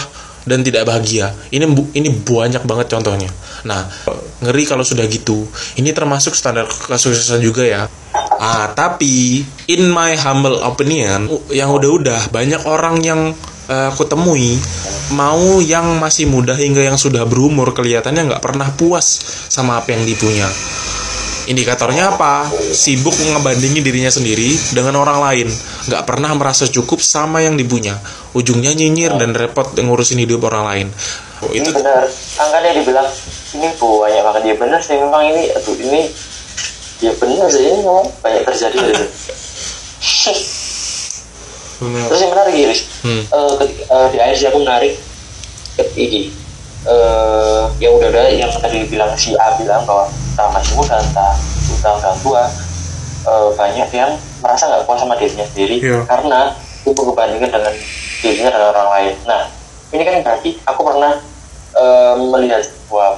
dan tidak bahagia. Ini ini banyak banget contohnya. Nah, ngeri kalau sudah gitu. Ini termasuk standar kesuksesan juga ya. Ah, tapi in my humble opinion, yang udah-udah banyak orang yang eh, aku temui mau yang masih muda hingga yang sudah berumur kelihatannya nggak pernah puas sama apa yang dipunya. Indikatornya apa? Sibuk ngebandingin dirinya sendiri dengan orang lain. Nggak pernah merasa cukup sama yang dipunya. Ujungnya nyinyir dan repot ngurusin hidup orang lain. Oh, itu benar angkanya dibilang ini banyak banget dia benar sih memang ini aduh ini ya benar sih ini memang banyak terjadi gitu. benar. terus yang menarik Iris Hmm. eh, ketika- eh, di akhir sih aku menarik ke ini eh yang udah udah yang tadi bilang si A bilang bahwa entah masih muda entah entah udah tua eh, banyak yang merasa nggak puas sama dirinya sendiri Iya. karena itu kebandingan dengan dirinya dengan orang lain nah ini kan berarti aku pernah eh, melihat sebuah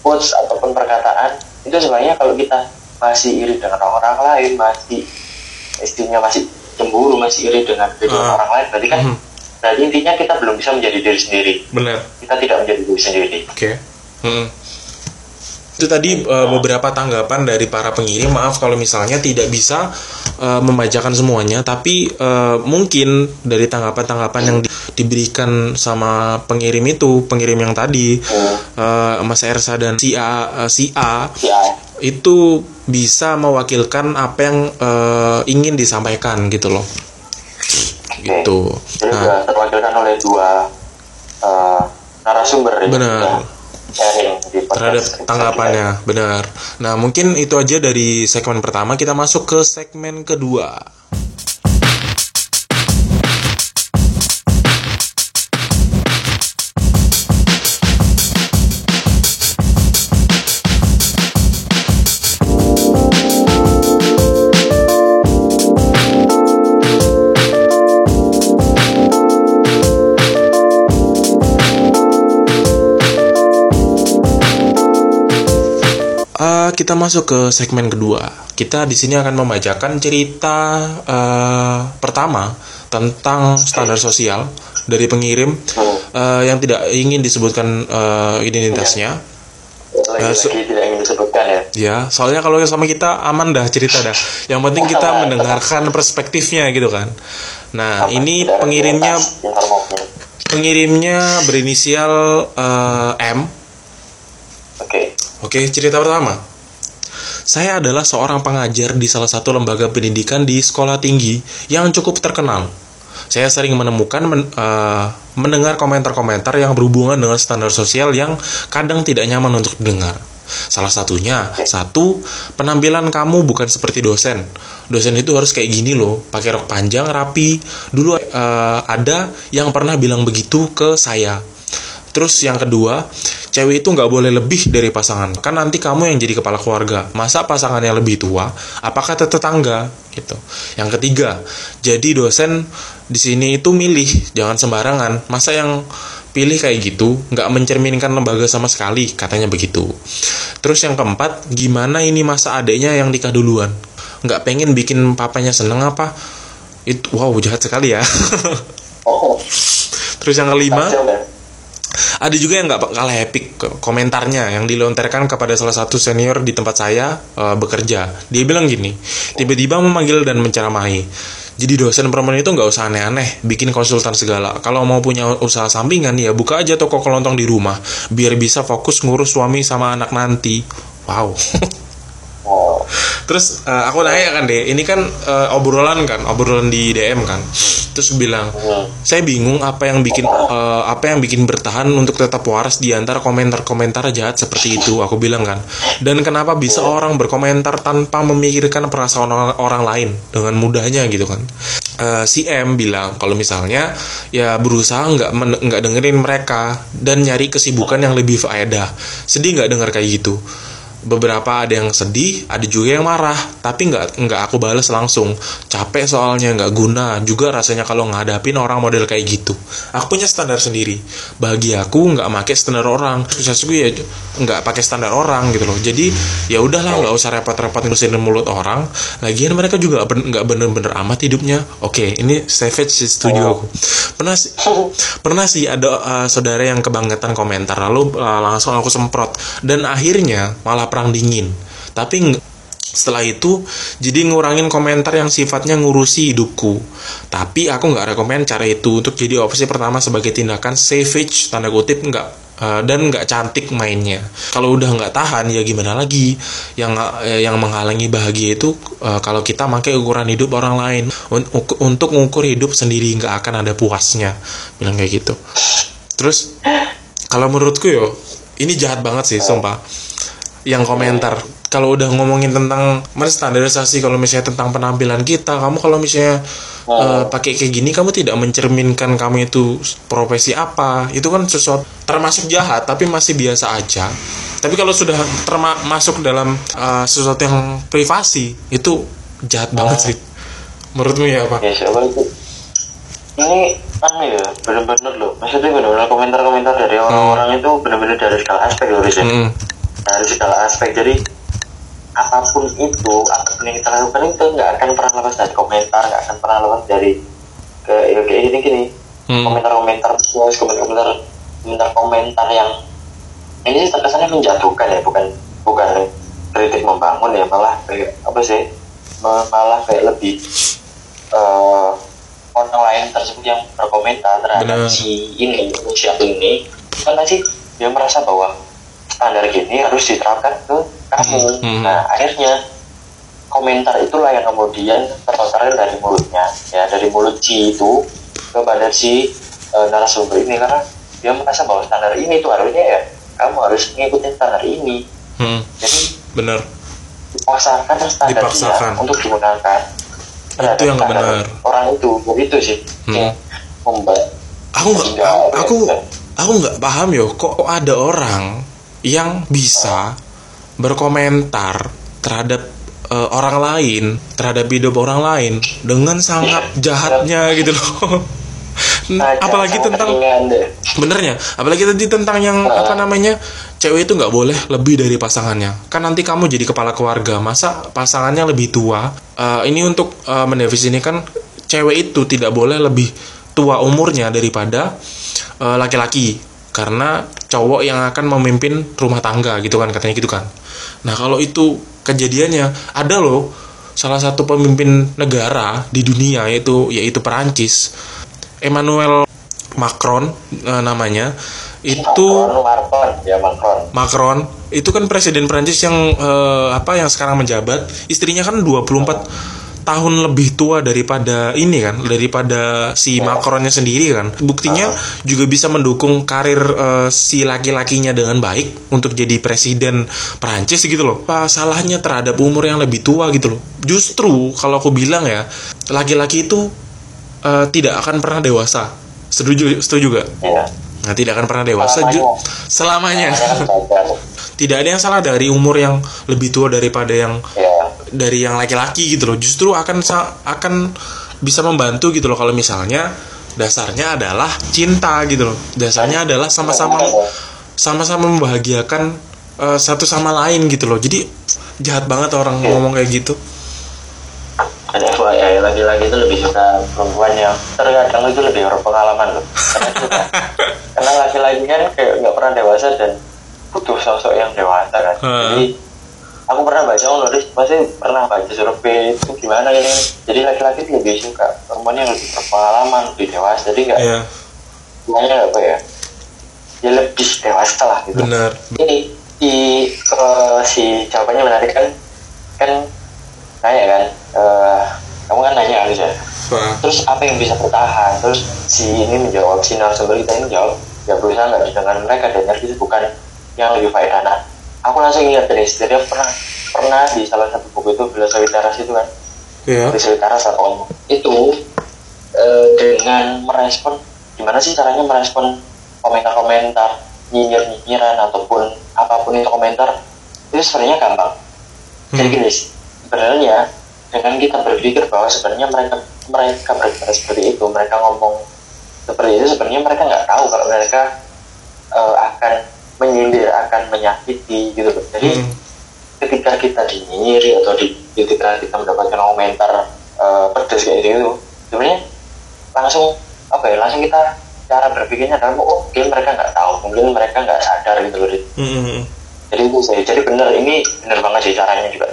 quotes ataupun perkataan itu sebenarnya kalau kita masih iri dengan orang lain masih istrinya masih cemburu masih iri dengan kehidupan Ah. orang lain berarti kan Mhm. berarti intinya kita belum bisa menjadi diri sendiri Benar. kita tidak menjadi diri sendiri Oke. Mm. Itu tadi uh, beberapa tanggapan dari para pengirim. Maaf kalau misalnya tidak bisa uh, membacakan semuanya, tapi uh, mungkin dari tanggapan-tanggapan yang di- diberikan sama pengirim itu, pengirim yang tadi, uh, Mas Ersa dan si A, uh, si A ya itu bisa mewakilkan apa yang uh, ingin disampaikan gitu loh. Gitu. jadi Nah, terwakilkan oleh dua eh, narasumber yang Benar. podcast terhadap tanggapannya benar nah mungkin itu aja dari segmen pertama kita masuk ke segmen kedua kita masuk ke segmen kedua. Kita di sini akan membacakan cerita eh, pertama tentang standar sosial dari pengirim eh, yang tidak ingin disebutkan eh, identitasnya. lagi-lagi tidak ingin disebutkan ya Ya, soalnya kalau sama kita aman dah cerita dah. Yang penting kita mendengarkan perspektifnya gitu kan. Nah, ini pengirimnya pengirimnya berinisial eh, M. oke Oke, cerita pertama. Saya adalah seorang pengajar di salah satu lembaga pendidikan di sekolah tinggi yang cukup terkenal. Saya sering menemukan men- eh, mendengar komentar-komentar yang berhubungan dengan standar sosial yang kadang tidak nyaman untuk didengar. Salah satunya, satu, penampilan kamu bukan seperti dosen. Dosen itu harus kayak gini loh, pakai rok panjang, rapi. Dulu eh, ada yang pernah bilang begitu ke saya. Terus yang kedua, cewek itu nggak boleh lebih dari pasangan. Kan nanti kamu yang jadi kepala keluarga. Masa pasangannya lebih tua? Apakah tetangga? Gitu. Yang ketiga, jadi dosen di sini itu milih, jangan sembarangan. Masa yang pilih kayak gitu, nggak mencerminkan lembaga sama sekali, katanya begitu. Terus yang keempat, gimana ini masa adiknya yang nikah duluan? Nggak pengen bikin papanya seneng apa? Itu, wow, jahat sekali ya. oh Terus yang kelima, kacau ada juga yang nggak kalah epic komentarnya yang dilontarkan kepada salah satu senior di tempat saya eh, bekerja. Dia bilang gini, tiba-tiba memanggil dan menceramahi. Jadi dosen perempuan itu nggak usah aneh-aneh, bikin konsultan segala. Kalau mau punya usaha sampingan ya buka aja toko kelontong di rumah, biar bisa fokus ngurus suami sama anak nanti. Wow. Terus eh, aku nanya kan deh, ini kan eh, obrolan kan, obrolan di DM kan. Terus bilang, saya bingung apa yang bikin eh, apa yang bikin bertahan untuk tetap waras di antara komentar-komentar jahat seperti itu. Aku bilang kan. Dan kenapa bisa orang berkomentar tanpa memikirkan perasaan orang, orang lain dengan mudahnya gitu kan? Eh, si M bilang kalau misalnya ya berusaha nggak nggak dengerin mereka dan nyari kesibukan yang lebih faedah. Sedih nggak denger kayak gitu beberapa ada yang sedih, ada juga yang marah, tapi nggak nggak aku balas langsung. Capek soalnya nggak guna. Juga rasanya kalau ngadapin orang model kayak gitu. Aku punya standar sendiri. Bagi aku nggak pakai standar orang. Suksesku ya nggak pakai standar orang gitu loh. Jadi ya udahlah nggak usah repot-repot ngurusin mulut orang. Lagian mereka juga nggak bener-bener amat hidupnya. Oke, ini savage sih setuju aku. Pernah sih pernah sih ada uh, saudara yang kebangetan komentar lalu uh, langsung aku semprot dan akhirnya malah perang dingin. Tapi setelah itu jadi ngurangin komentar yang sifatnya ngurusi hidupku. Tapi aku nggak rekomen cara itu untuk jadi opsi pertama sebagai tindakan savage tanda kutip nggak uh, dan nggak cantik mainnya. Kalau udah nggak tahan ya gimana lagi? Yang uh, yang menghalangi bahagia itu uh, kalau kita pakai ukuran hidup orang lain. Un- untuk mengukur hidup sendiri nggak akan ada puasnya. Bilang kayak gitu. Terus kalau menurutku yo ini jahat banget sih sumpah yang komentar kalau udah ngomongin tentang standarisasi kalau misalnya tentang penampilan kita kamu kalau misalnya uh, pakai kayak gini kamu tidak mencerminkan kamu itu profesi apa itu kan sesuatu termasuk jahat tapi masih biasa aja tapi kalau sudah termasuk dalam uh, sesuatu yang privasi itu jahat banget sih menurutmu ya apa? Ya, siapa itu? Ini anu ya, benar-benar loh. Maksudnya benar-benar komentar-komentar dari orang-orang hmm. itu benar-benar dari segala aspek loh, Riz. Hmm. Dari segala aspek. Jadi apa pun itu, apa pun yang kita lakukan itu nggak akan pernah lepas dari komentar, nggak akan pernah lepas dari ke ya, kayak gini gini. Hmm. Komentar-komentar terus, komentar-komentar komentar-komentar yang ini sih terkesannya menjatuhkan ya, bukan bukan kritik membangun ya, malah kayak apa sih? Malah kayak lebih uh, orang lain tersebut yang berkomentar terhadap Bener. si ini siapa ini kan sih dia merasa bahwa standar gini harus diterapkan ke kamu hmm. hmm. nah akhirnya komentar itulah yang kemudian terlontarkan dari mulutnya ya dari mulut si itu kepada si e, narasumber ini karena dia merasa bahwa standar ini itu harusnya ya kamu harus mengikuti standar ini hmm. jadi benar dipaksakan standar dipaksakan. dia untuk digunakan itu yang benar orang itu begitu sih hmm. membuat aku nggak aku aku nggak paham yo kok ada orang yang bisa berkomentar terhadap uh, orang lain terhadap hidup orang lain dengan sangat jahatnya gitu loh. Apalagi tentang benernya apalagi tadi tentang yang apa namanya cewek itu nggak boleh lebih dari pasangannya. Kan nanti kamu jadi kepala keluarga masa pasangannya lebih tua? Uh, ini untuk uh, mendefinisikan cewek itu tidak boleh lebih tua umurnya daripada uh, laki-laki karena cowok yang akan memimpin rumah tangga gitu kan katanya gitu kan nah kalau itu kejadiannya ada loh salah satu pemimpin negara di dunia yaitu yaitu Perancis Emmanuel Macron uh, namanya itu Macron, ya Macron. Macron itu kan presiden Prancis yang uh, apa yang sekarang menjabat istrinya kan 24 tahun lebih tua daripada ini kan daripada si Macronnya sendiri kan buktinya juga bisa mendukung karir uh, si laki-lakinya dengan baik untuk jadi presiden Prancis gitu loh apa salahnya terhadap umur yang lebih tua gitu loh justru kalau aku bilang ya laki-laki itu uh, tidak akan pernah dewasa setuju setuju gak? Iya Nah, tidak akan pernah dewasa selamanya. selamanya. tidak ada yang salah dari umur yang lebih tua daripada yang yeah. Dari yang laki-laki gitu loh. Justru akan akan bisa membantu gitu loh kalau misalnya dasarnya adalah cinta gitu loh. Dasarnya adalah sama-sama sama-sama membahagiakan uh, satu sama lain gitu loh. Jadi jahat banget orang yeah. ngomong kayak gitu dan FYI lagi-lagi itu lebih suka perempuan yang terkadang itu lebih berpengalaman loh karena, karena laki-laki kan kayak nggak pernah dewasa dan butuh sosok yang dewasa kan hmm. jadi aku pernah baca nulis masih pernah baca survei itu gimana ini jadi laki-laki lebih suka perempuan yang lebih berpengalaman lebih dewasa jadi nggak yeah. gimana apa ya? Ya lebih dewasa lah gitu. Benar. Ini di uh, si jawabannya menarik kan kan nanya kan uh, kamu kan nanya Alisa ya terus apa yang bisa bertahan? Terus si ini menjawab si narasumber kita ini jawab ya berusaha nggak dengan mereka dan itu bukan yang lebih baik nah aku langsung ingat dari jadi aku pernah pernah di salah satu buku itu filosofi teras itu kan yeah. filosofi teras atau itu e, dengan merespon gimana sih caranya merespon komentar-komentar nyinyir-nyinyiran ataupun apa pun itu komentar itu sebenarnya gampang hmm. jadi gini sebenarnya dengan kita berpikir bahwa sebenarnya mereka mereka berkata seperti itu mereka ngomong seperti itu sebenarnya mereka nggak tahu kalau mereka uh, akan menyindir akan menyakiti gitu loh jadi hmm. ketika kita dinyiri atau di, ketika kita mendapatkan komentar uh, pedas kayak gitu sebenarnya langsung apa ya langsung kita cara berpikirnya adalah oh mungkin mereka nggak tahu mungkin mereka nggak sadar gitu loh hmm. jadi itu saya jadi benar ini benar banget sih caranya juga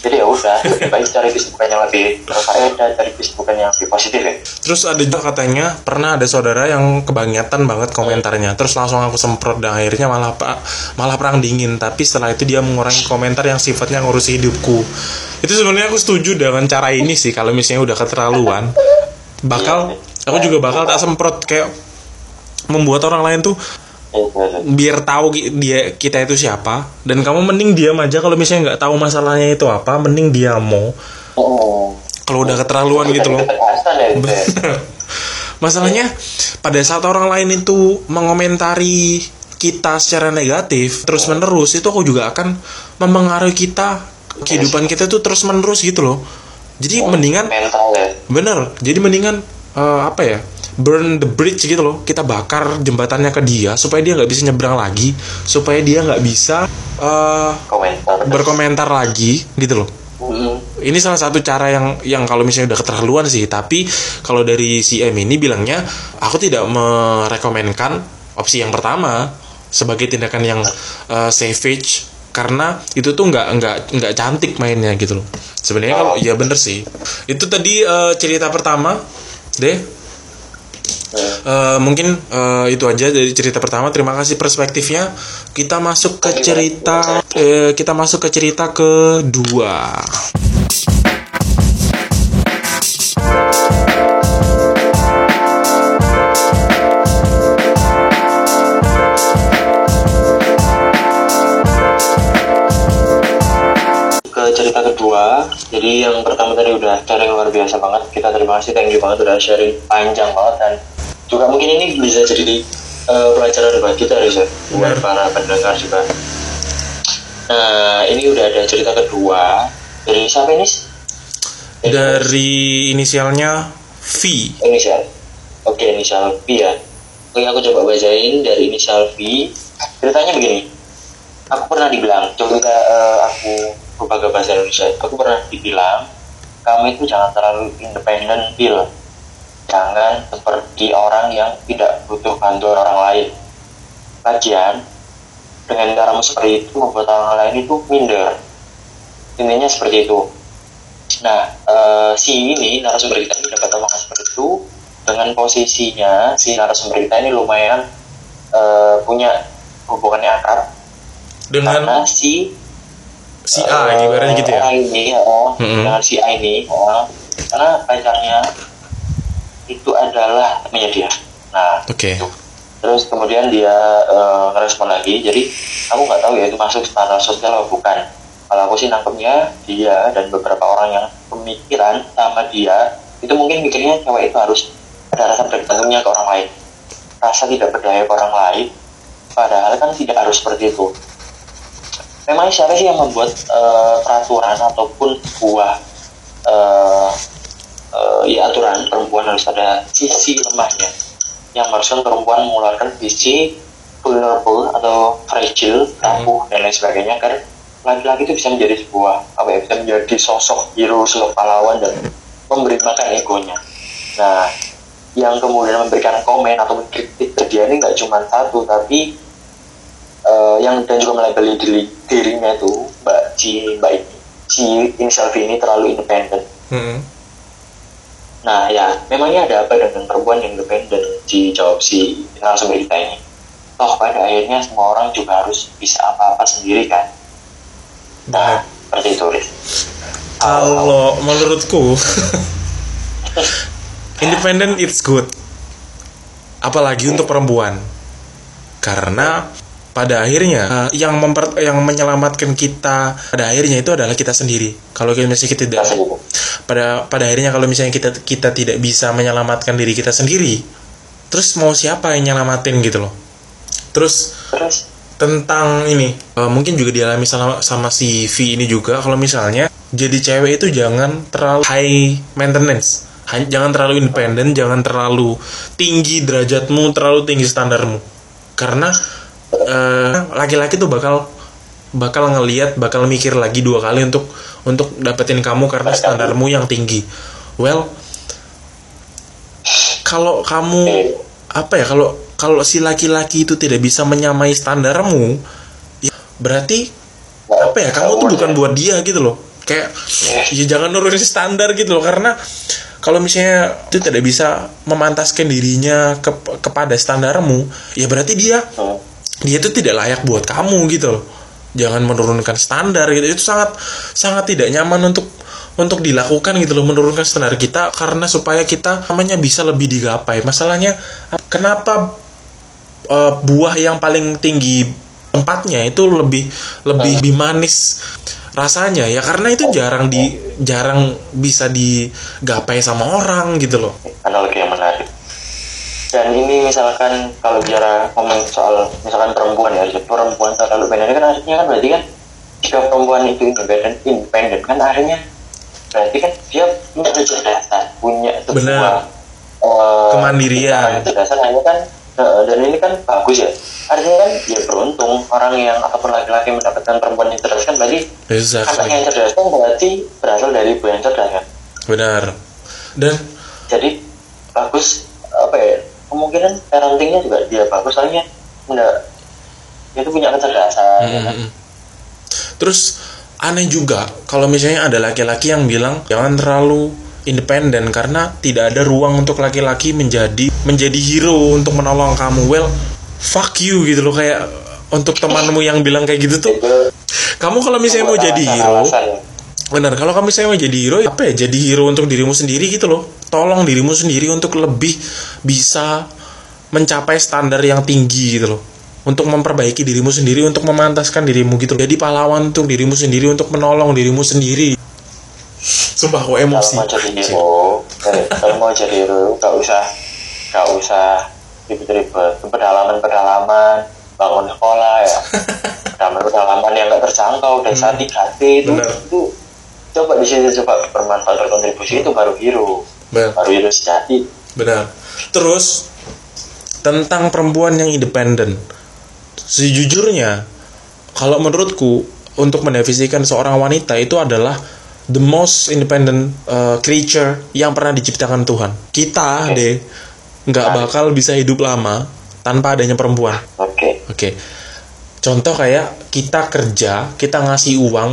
jadi ya udah baik cari kesibukan yang lebih berfaedah cari kesibukan yang lebih positif ya Terus ada juga katanya pernah ada saudara yang kebangetan banget komentarnya. Terus langsung aku semprot dan akhirnya malah pak malah perang dingin. Tapi setelah itu dia mengurangi komentar yang sifatnya ngurusi hidupku. Itu sebenarnya aku setuju dengan cara ini sih. Kalau misalnya udah keterlaluan, bakal aku juga bakal tak semprot kayak membuat orang lain tuh biar tahu dia kita itu siapa dan kamu mending diam aja kalau misalnya nggak tahu masalahnya itu apa mending diamo oh kalau udah keterlaluan gitu loh ya gitu ya Masalahnya pada saat orang lain itu mengomentari kita secara negatif terus menerus itu aku juga akan mempengaruhi kita kehidupan kita tuh terus menerus gitu loh. Jadi mendingan mental ya bener. Jadi mendingan eh, apa ya? Burn the bridge gitu loh. Kita bakar jembatannya ke dia supaya dia nggak bisa nyebrang lagi, supaya dia nggak bisa komentar berkomentar lagi gitu loh. Ini salah satu cara yang yang kalau misalnya udah keterlaluan sih tapi kalau dari si M ini bilangnya aku tidak merekomenkan opsi yang pertama sebagai tindakan yang uh, savage karena itu tuh nggak nggak nggak cantik mainnya gitu loh. Sebenarnya kalau ya bener sih. Itu tadi uh, cerita pertama deh Eh, mungkin eh, itu aja dari cerita pertama. Terima kasih perspektifnya. Kita masuk ke cerita eh, kita masuk ke cerita kedua. Jadi yang pertama tadi udah sharing luar biasa banget. Kita terima kasih thank you banget udah sharing panjang banget dan juga mungkin ini bisa jadi eh, pelajaran buat kita Risa buat para pendengar juga. Nah ini udah ada cerita kedua. Dari siapa ini Dari inisialnya V. inisial. Oke inisial V ya. Oke aku coba bacain dari inisial V. Ceritanya begini. Aku pernah dibilang coba kita eh, aku ke bahasa Indonesia aku pernah dibilang kamu itu jangan terlalu independen Bill jangan seperti orang yang tidak butuh bantuan orang lain. Lagian dengan caramu seperti itu membuat orang lain itu minder. Intinya seperti itu. Nah, eh, si ini narasumber kita ini dapat omongan seperti itu. Dengan posisinya si narasumber kita ini lumayan eh, punya hubungannya akrab. Dengan karena si si A ibaratnya gitu ya. orang ini oh, Mm-mm. dengan si A ini oh, karena pacarnya itu adalah temannya dia. Nah, Oke. itu. terus kemudian dia eh, ngerespon lagi jadi aku nggak tahu ya itu masuk standar sosial atau bukan kalau aku sih nangkepnya dia dan beberapa orang yang pemikiran sama dia itu mungkin mikirnya cewek itu harus ada rasa bergantungnya ke orang lain rasa tidak berdaya ke orang lain padahal kan tidak harus seperti itu memang siapa sih yang membuat eh, peraturan ataupun sebuah eh, eh, ya aturan perempuan harus ada sisi lemahnya yang maksudnya perempuan mengeluarkan sisi vulnerable atau fragile, rapuh dan lain sebagainya agar laki-laki itu bisa menjadi sebuah apa ya bisa menjadi sosok hero, sosok pahlawan dan memberi makan egonya. Nah, yang kemudian memberikan komen atau mengkritik ke dia ini nggak cuma satu tapi eh, yang dan juga melabeli diri, dirinya itu Mbak Ci Mbak ini si inisial V ini terlalu independen. Mm-mm. Nah ya, memangnya ada apa dengan perempuan yang independen? Dijawab si narasumber kita ini. Toh pada akhirnya semua orang juga harus bisa apa-apa sendiri kan? Nah, seperti itu. Kalau menurutku independent it's good. Apalagi untuk perempuan. Karena pada akhirnya eh, yang memper, yang menyelamatkan kita pada akhirnya itu adalah kita sendiri. Kalau kita misalnya kita tidak pada pada akhirnya kalau misalnya kita kita tidak bisa menyelamatkan diri kita sendiri, terus mau siapa yang nyelamatin gitu loh. Terus Terus, tentang ini eh, mungkin juga dialami sama, sama si V ini juga kalau misalnya jadi cewek itu jangan terlalu high maintenance. Jangan terlalu independen jangan terlalu tinggi derajatmu terlalu tinggi standarmu. Karena eh, laki-laki tuh bakal bakal ngeliat bakal mikir lagi dua kali untuk untuk dapetin kamu karena standarmu yang tinggi well kalau kamu apa ya kalau kalau si laki-laki itu tidak bisa menyamai standarmu ya berarti apa ya kamu tuh bukan buat dia gitu loh kayak ya jangan nurunin standar gitu loh karena kalau misalnya itu tidak bisa memantaskan dirinya ke, kepada standarmu ya berarti dia. Dia itu tidak layak buat kamu gitu loh. Jangan menurunkan standar gitu. Itu sangat sangat tidak nyaman untuk untuk dilakukan gitu loh menurunkan standar kita karena supaya kita namanya bisa lebih digapai. Masalahnya kenapa eh, buah yang paling tinggi tempatnya itu lebih lebih lebih manis rasanya ya? Karena itu jarang di jarang bisa digapai sama orang gitu loh. Analogi dan ini misalkan kalau bicara ngomong soal misalkan perempuan ya perempuan terlalu independen kan artinya kan berarti kan jika perempuan itu independen independen kan akhirnya berarti kan dia punya kecerdasan punya sebuah eh, Kemandirian. kecerdasan. Hanya kan eh, dan ini kan bagus ya. Artinya kan ya beruntung orang yang ataupun laki-laki mendapatkan perempuan yang cerdas kan berarti anak exactly yang cerdas kan berarti berasal dari ibu yang cerdas kan. Benar. Dan jadi bagus apa ya kemungkinan parentingnya juga dia bagus soalnya enggak dia tuh punya kecerdasan ya kan? Mm-mm. Terus aneh juga kalau misalnya ada laki-laki yang bilang jangan terlalu independen karena tidak ada ruang untuk laki-laki menjadi menjadi hero untuk menolong kamu. Well, fuck you gitu loh kayak untuk temanmu yang bilang kayak gitu tuh. Kamu kalau misalnya mau jadi hero, alasan benar. Kalau kamu misalnya mau jadi hero, apa ya? Jadi hero untuk dirimu sendiri gitu loh. Tolong dirimu sendiri untuk lebih bisa mencapai standar yang tinggi gitu loh. Untuk memperbaiki dirimu sendiri untuk memantaskan dirimu gitu jadi pahlawan untuk dirimu sendiri untuk menolong dirimu sendiri. Sumpah aku kalau emosi mau jadi hero eh, kalau mau jadi hero gak usah gak usah ribet-ribet. Pedalaman pedalaman bangun sekolah ya. Pedalaman pedalaman yang gak terjangkau desa 3T itu Benar. itu coba di situ coba bermanfaat berkontribusi itu baru hero benar. Sejati. Benar. Terus tentang perempuan yang independen sejujurnya kalau menurutku untuk mendefinisikan seorang wanita itu adalah the most independent uh, creature yang pernah diciptakan Tuhan. Kita deh nggak bakal bisa hidup lama tanpa adanya perempuan. Oke. Oke. Contoh kayak kita kerja, kita ngasih uang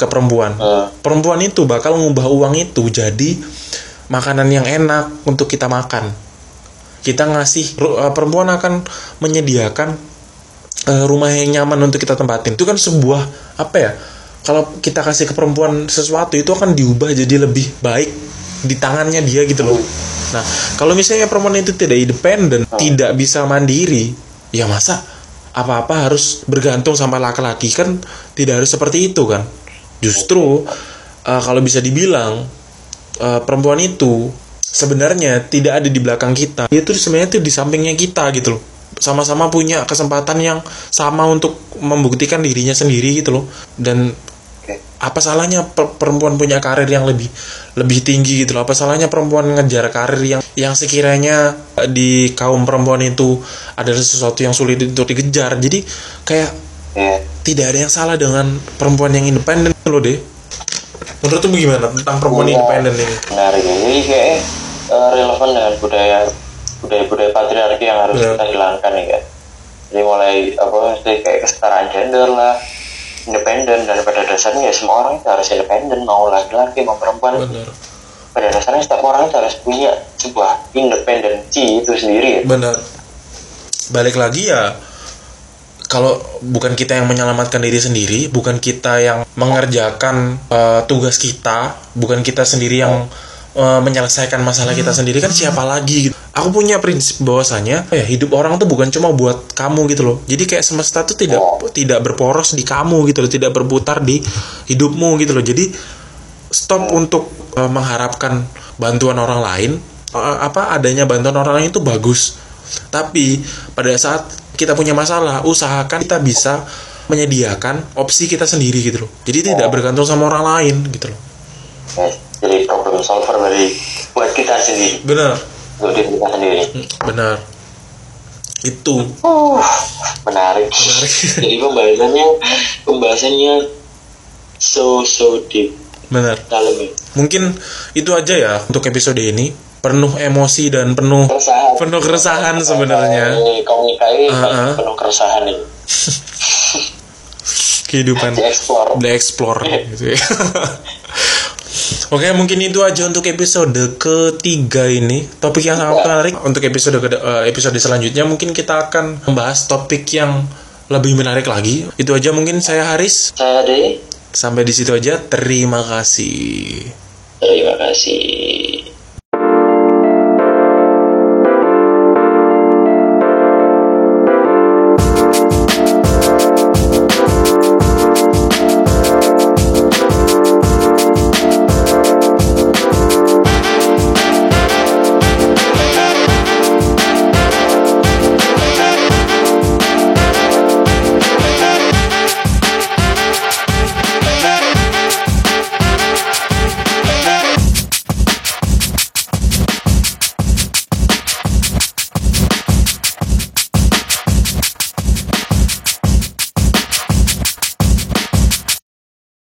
ke perempuan. Hmm. Perempuan itu bakal ngubah uang itu jadi makanan yang enak untuk kita makan. Kita ngasih eh, perempuan akan menyediakan eh, rumah yang nyaman untuk kita tempatin. Itu kan sebuah apa ya? Kalau kita kasih ke perempuan sesuatu itu akan diubah jadi lebih baik di tangannya dia gitu loh. Nah, kalau misalnya perempuan itu tidak independen, tidak bisa mandiri, ya masa apa-apa harus bergantung sama laki-laki kan tidak harus seperti itu kan. Justru eh, kalau bisa dibilang eh, perempuan itu sebenarnya tidak ada di belakang kita. Dia tuh sebenarnya tuh di sampingnya kita gitu loh. Sama-sama punya kesempatan yang sama untuk membuktikan dirinya sendiri gitu loh. Dan apa salahnya per- perempuan punya karir yang lebih lebih tinggi gitu loh apa salahnya perempuan ngejar karir yang yang sekiranya di kaum perempuan itu adalah sesuatu yang sulit untuk dikejar jadi kayak ya tidak ada yang salah dengan perempuan yang independen loh deh menurutmu gimana tentang perempuan Iya. independen ini? Menarik. Jadi kayak eh, relevan dengan budaya budaya budaya patriarki yang harus Benar. kita hilangkan ya kan jadi mulai apa mesti kayak kesetaraan gender lah independen. Dan pada dasarnya ya semua orang itu harus independen. Mau laki-laki mau perempuan. Benar. Pada dasarnya setiap orang itu harus punya sebuah independensi itu sendiri. Ya. benar. Balik lagi ya kalau bukan kita yang menyelamatkan diri sendiri, bukan kita yang mengerjakan eh, tugas kita, bukan kita sendiri yang eh, menyelesaikan masalah kita sendiri kan siapa lagi gitu. Aku punya prinsip bahwasanya ya hidup orang tuh bukan cuma buat kamu gitu loh. Jadi kayak semesta tuh tidak tidak berporos di kamu gitu loh, tidak berputar di hidupmu gitu loh. Jadi stop untuk eh, mengharapkan bantuan orang lain. Eh, apa adanya bantuan orang lain itu bagus. Tapi pada saat kita punya masalah, usahakan kita bisa menyediakan opsi kita sendiri gitu loh. Jadi tidak bergantung sama orang lain gitu loh. Ya, jadi problem solver dari buat kita sendiri Benar, diri kita sendiri benar. Itu Uh, menarik. Menarik. Jadi pembahasannya pembahasannya so so deep benar. dalam. Mungkin itu aja ya untuk episode ini. Penuh emosi dan penuh Keresahan. penuh keresahan sebenarnya Eh, Komunikai Uh-uh. penuh keresahan ini. kehidupan di explore gitu ya. Oke, mungkin itu aja untuk episode ketiga ini. Topik yang sangat menarik untuk episode ke- eh, episode selanjutnya mungkin kita akan membahas topik yang lebih menarik lagi. Itu aja mungkin saya Haris. Saya Ade. Sampai di situ aja. Terima kasih. Terima kasih.